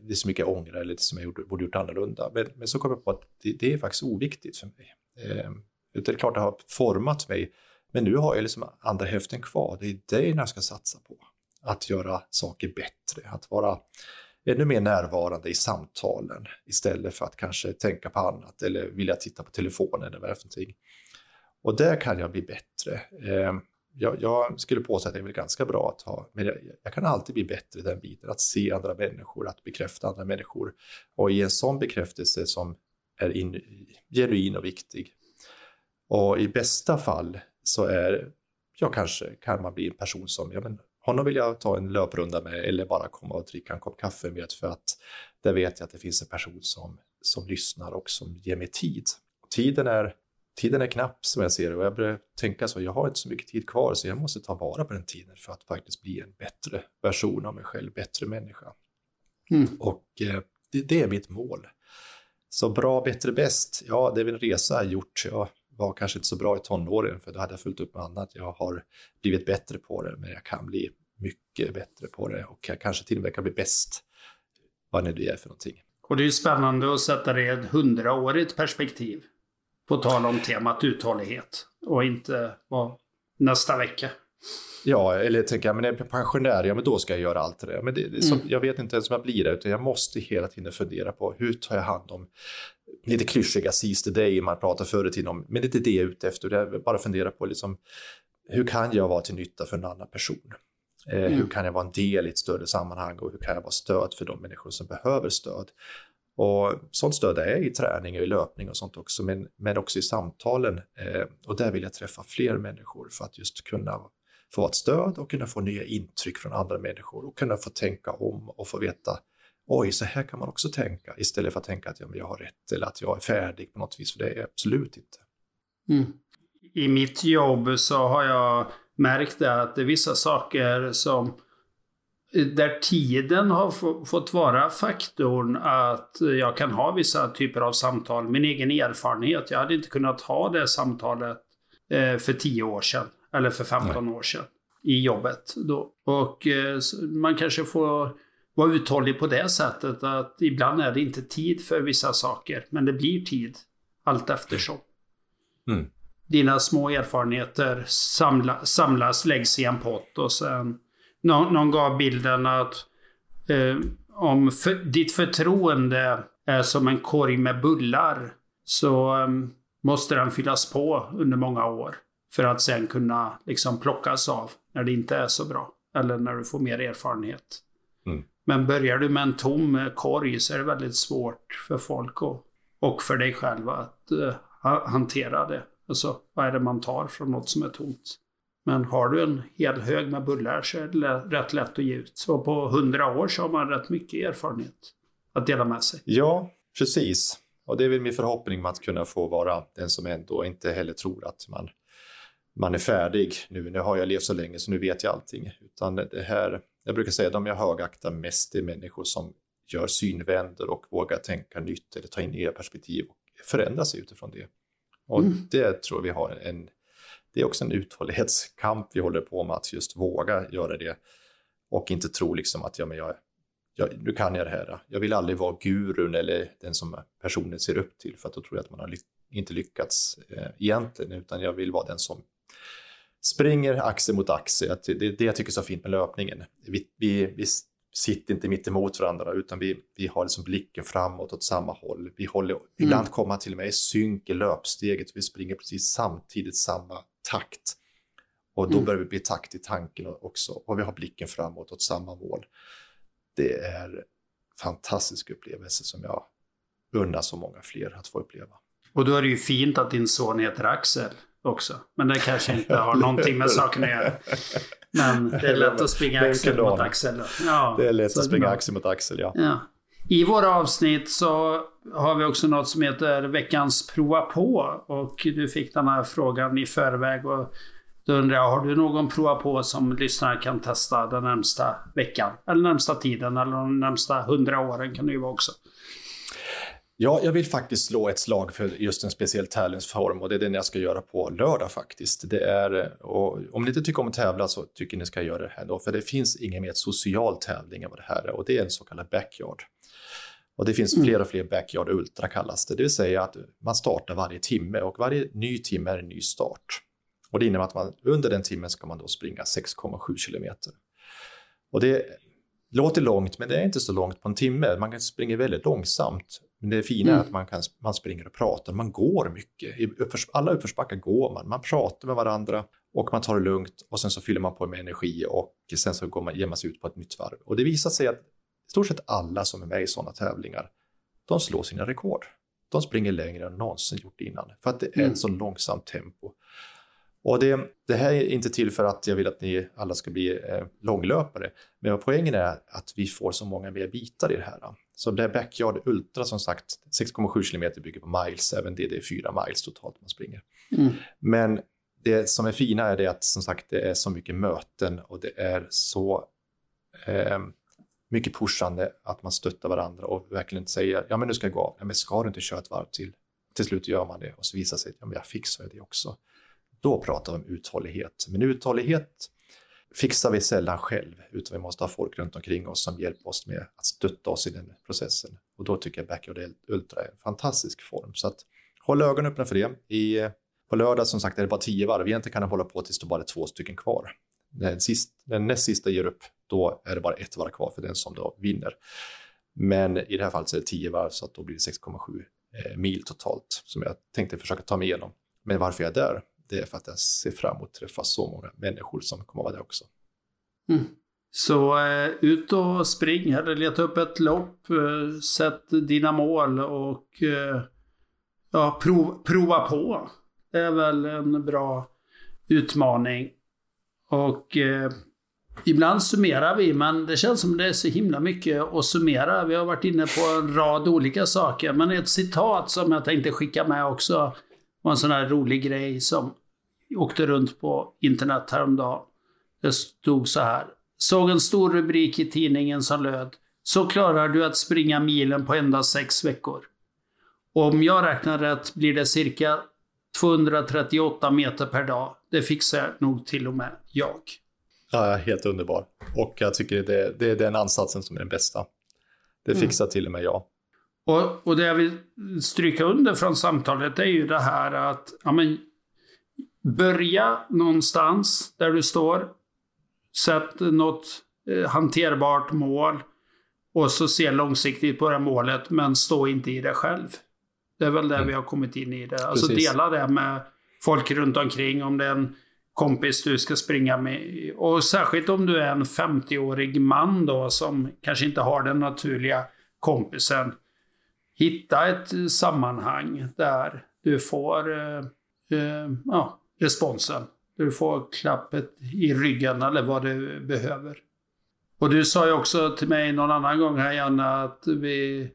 det är så mycket jag ångrar eller som jag gjorde, borde gjort annorlunda. Men, men så kom jag på att det, det är faktiskt oviktigt för mig. Eh, det är klart det har format mig, men nu har jag liksom andra hälften kvar. Det är det jag ska satsa på. Att göra saker bättre, att vara ännu mer närvarande i samtalen istället för att kanske tänka på annat eller vilja titta på telefonen eller vad det är för någonting. Och där kan jag bli bättre. Eh, jag, jag, skulle påstå att det är väl ganska bra att ha, men jag, jag, kan alltid bli bättre i den biten, att se andra människor, att bekräfta andra människor. Och i en sån bekräftelse som är in, genuin och viktig. Och i bästa fall så är jag kanske, kan man bli en person som, ja men honom vill jag ta en löprunda med eller bara komma och dricka en kopp kaffe med för att där vet jag att det finns en person som, som lyssnar och som ger mig tid. Och tiden är tiden är knapp som jag ser det och jag börjar tänka så, jag har inte så mycket tid kvar så jag måste ta vara på den tiden för att faktiskt bli en bättre version av mig själv, bättre människa. Mm. Och eh, det, det, är mitt mål. Så bra, bättre, bäst, ja det är väl en resa jag gjort. Jag var kanske inte så bra i tonåren för då hade jag fullt upp med annat. Jag har blivit bättre på det, men jag kan bli mycket bättre på det och jag kanske till och med kan bli bäst, vad nu det är för någonting. Och det är ju spännande att sätta det i ett hundraårigt perspektiv. På tal om temat uthållighet och inte vad nästa vecka. Ja, eller tänker jag, men är jag pensionär, ja men då ska jag göra allt det Men det, det som, mm. jag vet inte ens om jag blir det, utan jag måste hela tiden fundera på hur tar jag hand om lite klyschiga seize the day man pratar förr i tiden om, men det är inte det jag är ute efter, jag bara fundera på liksom, hur kan jag vara till nytta för en annan person? Eh, mm. Hur kan jag vara en del i ett större sammanhang och hur kan jag vara stöd för de människor som behöver stöd? Och sånt stöd är i träning och i löpning och sånt också, men, men också i samtalen. Eh, och där vill jag träffa fler människor för att just kunna få ett stöd och kunna få nya intryck från andra människor och kunna få tänka om och få veta oj, så här kan man också tänka istället för att tänka att ja, jag har rätt eller att jag är färdig på något vis, för det är jag absolut inte. Mm. I mitt jobb så har jag märkt att det är vissa saker som där tiden har fått vara faktorn att jag kan ha vissa typer av samtal. Min egen erfarenhet, jag hade inte kunnat ha det samtalet eh, för 10 år sedan. Eller för 15 Nej. år sedan. I jobbet då. Och eh, man kanske får vara uthållig på det sättet att ibland är det inte tid för vissa saker. Men det blir tid allt eftersom. Mm. Dina små erfarenheter samla, samlas, läggs i en pott och sen någon, någon gav bilden att eh, om för, ditt förtroende är som en korg med bullar så eh, måste den fyllas på under många år. För att sen kunna liksom plockas av när det inte är så bra. Eller när du får mer erfarenhet. Mm. Men börjar du med en tom korg så är det väldigt svårt för folk och, och för dig själv att uh, hantera det. Alltså, vad är det man tar från något som är tomt? Men har du en hel hög med bullar så är det rätt lätt att ge ut. Så på hundra år så har man rätt mycket erfarenhet att dela med sig. Ja, precis. Och det är väl min förhoppning att kunna få vara den som ändå inte heller tror att man, man är färdig nu. Nu har jag levt så länge så nu vet jag allting. Utan det här, jag brukar säga att de jag högaktar mest är människor som gör synvänder och vågar tänka nytt eller ta in nya perspektiv och förändra sig utifrån det. Och mm. det tror vi har en det är också en uthållighetskamp vi håller på med, att just våga göra det och inte tro liksom att ja, men jag, jag, nu kan jag det här. Jag vill aldrig vara gurun eller den som personen ser upp till, för att då tror jag att man har ly inte lyckats eh, egentligen, utan jag vill vara den som springer axel mot axel. Det är det jag tycker är så fint med löpningen. Vi, vi, vi sitter inte mitt emot varandra, utan vi, vi har liksom blicken framåt åt samma håll. Vi håller, mm. Ibland kommer man till och med i synk i löpsteget, vi springer precis samtidigt samma takt. Och då mm. börjar vi bli takt i tanken också och vi har blicken framåt åt samma mål. Det är en fantastisk upplevelse som jag unnar så många fler att få uppleva. Och då är det ju fint att din son heter Axel också. Men det kanske inte har någonting med saken att göra. Men det är lätt att springa axel mot axel. Ja, det är lätt att springa axel mot axel, ja. ja. I våra avsnitt så har vi också något som heter veckans prova på. Och du fick den här frågan i förväg. Och då undrar jag, har du någon prova på som lyssnarna kan testa den närmsta veckan? Eller närmsta tiden, eller de närmsta hundra åren kan det ju vara också. Ja, jag vill faktiskt slå ett slag för just en speciell tävlingsform och det är den jag ska göra på lördag faktiskt. Det är, och om ni inte tycker om att tävla så tycker ni ska göra det här då, för det finns ingen mer social tävling än vad det här är och det är en så kallad backyard. Och det finns mm. fler och fler backyard ultra kallas det, det vill säga att man startar varje timme och varje ny timme är en ny start. Och det innebär att man under den timmen ska man då springa 6,7 kilometer. Och det låter långt, men det är inte så långt på en timme. Man kan springa väldigt långsamt. Men det fina mm. är att man, kan, man springer och pratar, man går mycket. I uppförs, alla uppförsbackar går man, man pratar med varandra och man tar det lugnt och sen så fyller man på med energi och sen så går man, ger man sig ut på ett nytt varv. Och det visar sig att i stort sett alla som är med i sådana tävlingar, de slår sina rekord. De springer längre än någonsin gjort innan, för att det är mm. ett så långsamt tempo. Och det, det, här är inte till för att jag vill att ni alla ska bli eh, långlöpare, men poängen är att vi får så många mer bitar i det här. Så det är Backyard Ultra som sagt, 6,7 km bygger på miles, även det, det är 4 miles totalt man springer. Mm. Men det som är fina är det att som sagt det är så mycket möten och det är så eh, mycket pushande att man stöttar varandra och verkligen inte säger ja men nu ska jag gå av, ja, men ska du inte köra ett varv till? Till slut gör man det och så visar sig att ja, men jag fixar det också. Då pratar vi om uthållighet. Men uthållighet fixar vi sällan själv, utan vi måste ha folk runt omkring oss som hjälper oss med att stötta oss i den processen. Och då tycker jag Backyard Ultra är en fantastisk form. Så att håll ögonen öppna för det. I, på lördag som sagt är det bara tio varv, egentligen kan det hålla på tills det bara är två stycken kvar. Den, sist, den näst sista ger upp, då är det bara ett varv kvar för den som då vinner. Men i det här fallet så är det tio varv så att då blir det 6,7 eh, mil totalt som jag tänkte försöka ta mig igenom. Men varför jag är där, det är för att jag ser fram emot att träffa så många människor som kommer vara där också. Mm. Så eh, ut och spring, eller leta upp ett lopp, eh, sätt dina mål och eh, ja, prov, prova på. Det är väl en bra utmaning. Och eh, ibland summerar vi, men det känns som det är så himla mycket att summera. Vi har varit inne på en rad olika saker, men ett citat som jag tänkte skicka med också var en sån här rolig grej som åkte runt på internet häromdagen. Det stod så här. Såg en stor rubrik i tidningen som löd Så klarar du att springa milen på endast sex veckor. Om jag räknar rätt blir det cirka 238 meter per dag. Det fixar nog till och med jag. Ja, helt underbar. Och jag tycker det, det är den ansatsen som är den bästa. Det mm. fixar mm. till och med jag. Och, och det jag vill stryka under från samtalet är ju det här att ja, men, börja någonstans där du står. Sätt något eh, hanterbart mål. Och så se långsiktigt på det målet, men stå inte i det själv. Det är väl där mm. vi har kommit in i det. Alltså Precis. dela det med folk runt omkring. Om det är en kompis du ska springa med. Och särskilt om du är en 50-årig man då som kanske inte har den naturliga kompisen. Hitta ett sammanhang där du får eh, eh, ja, responsen. Du får klappet i ryggen eller vad du behöver. Och du sa ju också till mig någon annan gång här Janne att vi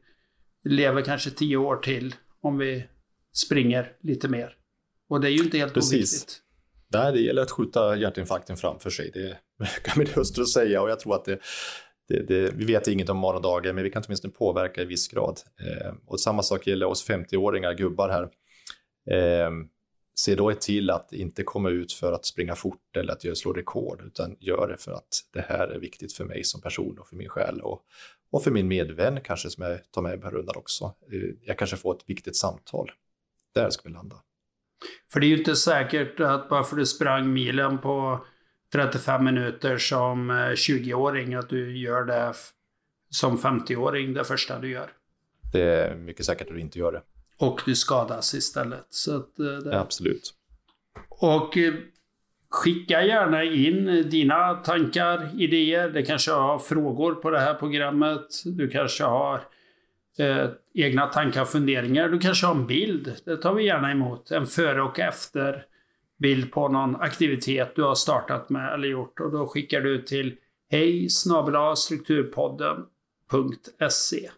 lever kanske tio år till om vi springer lite mer. Och det är ju inte helt Precis. oviktigt. Nej, det gäller att skjuta hjärtinfarkten framför sig. Det kan min hustru säga och jag tror att det, det, det, vi vet inget om morgondagen, men vi kan åtminstone påverka i viss grad. Eh, och samma sak gäller oss 50-åringar, gubbar här. Eh, se då till att inte komma ut för att springa fort eller att slå rekord, utan gör det för att det här är viktigt för mig som person och för min själ och, och för min medvän kanske som jag tar med på rundan också. Eh, jag kanske får ett viktigt samtal. Där ska vi landa. För det är ju inte säkert att bara för du sprang milen på 35 minuter som 20-åring eh, att du gör det som 50-åring det första du gör. Det är mycket säkert att du inte gör det. Och du skadas istället. Så att, eh, det... absolut. Och eh, skicka gärna in dina tankar, idéer. Det kanske har frågor på det här programmet. Du kanske har eh, egna tankar och funderingar. Du kanske har en bild. Det tar vi gärna emot. En före och efter bild på någon aktivitet du har startat med eller gjort. Och då skickar du till hej strukturpodden.se.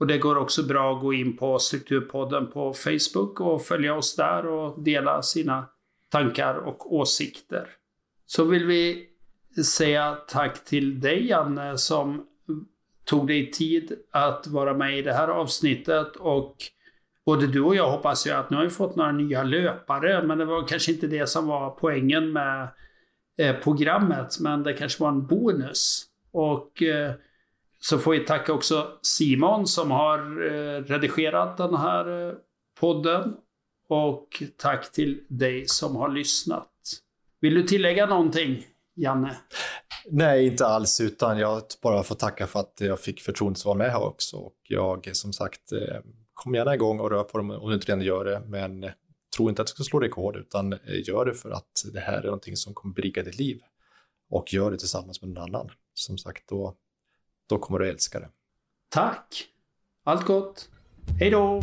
Och det går också bra att gå in på Strukturpodden på Facebook och följa oss där och dela sina tankar och åsikter. Så vill vi säga tack till dig Janne som tog dig tid att vara med i det här avsnittet och både du och jag hoppas ju att nu har vi fått några nya löpare men det var kanske inte det som var poängen med eh, programmet men det kanske var en bonus. Och eh, så får vi tacka också Simon som har eh, redigerat den här eh, podden och tack till dig som har lyssnat. Vill du tillägga någonting, Janne? Nej, inte alls, utan jag bara får tacka för att jag fick förtroendet att vara med här också. Och jag, som sagt, eh, kom gärna igång och rör på dem om du inte redan gör det, men tro inte att du ska slå rekord, utan eh, gör det för att det här är någonting som kommer berika ditt liv. Och gör det tillsammans med någon annan. Som sagt, då, då kommer du älska det. Tack! Allt gott! Hej då!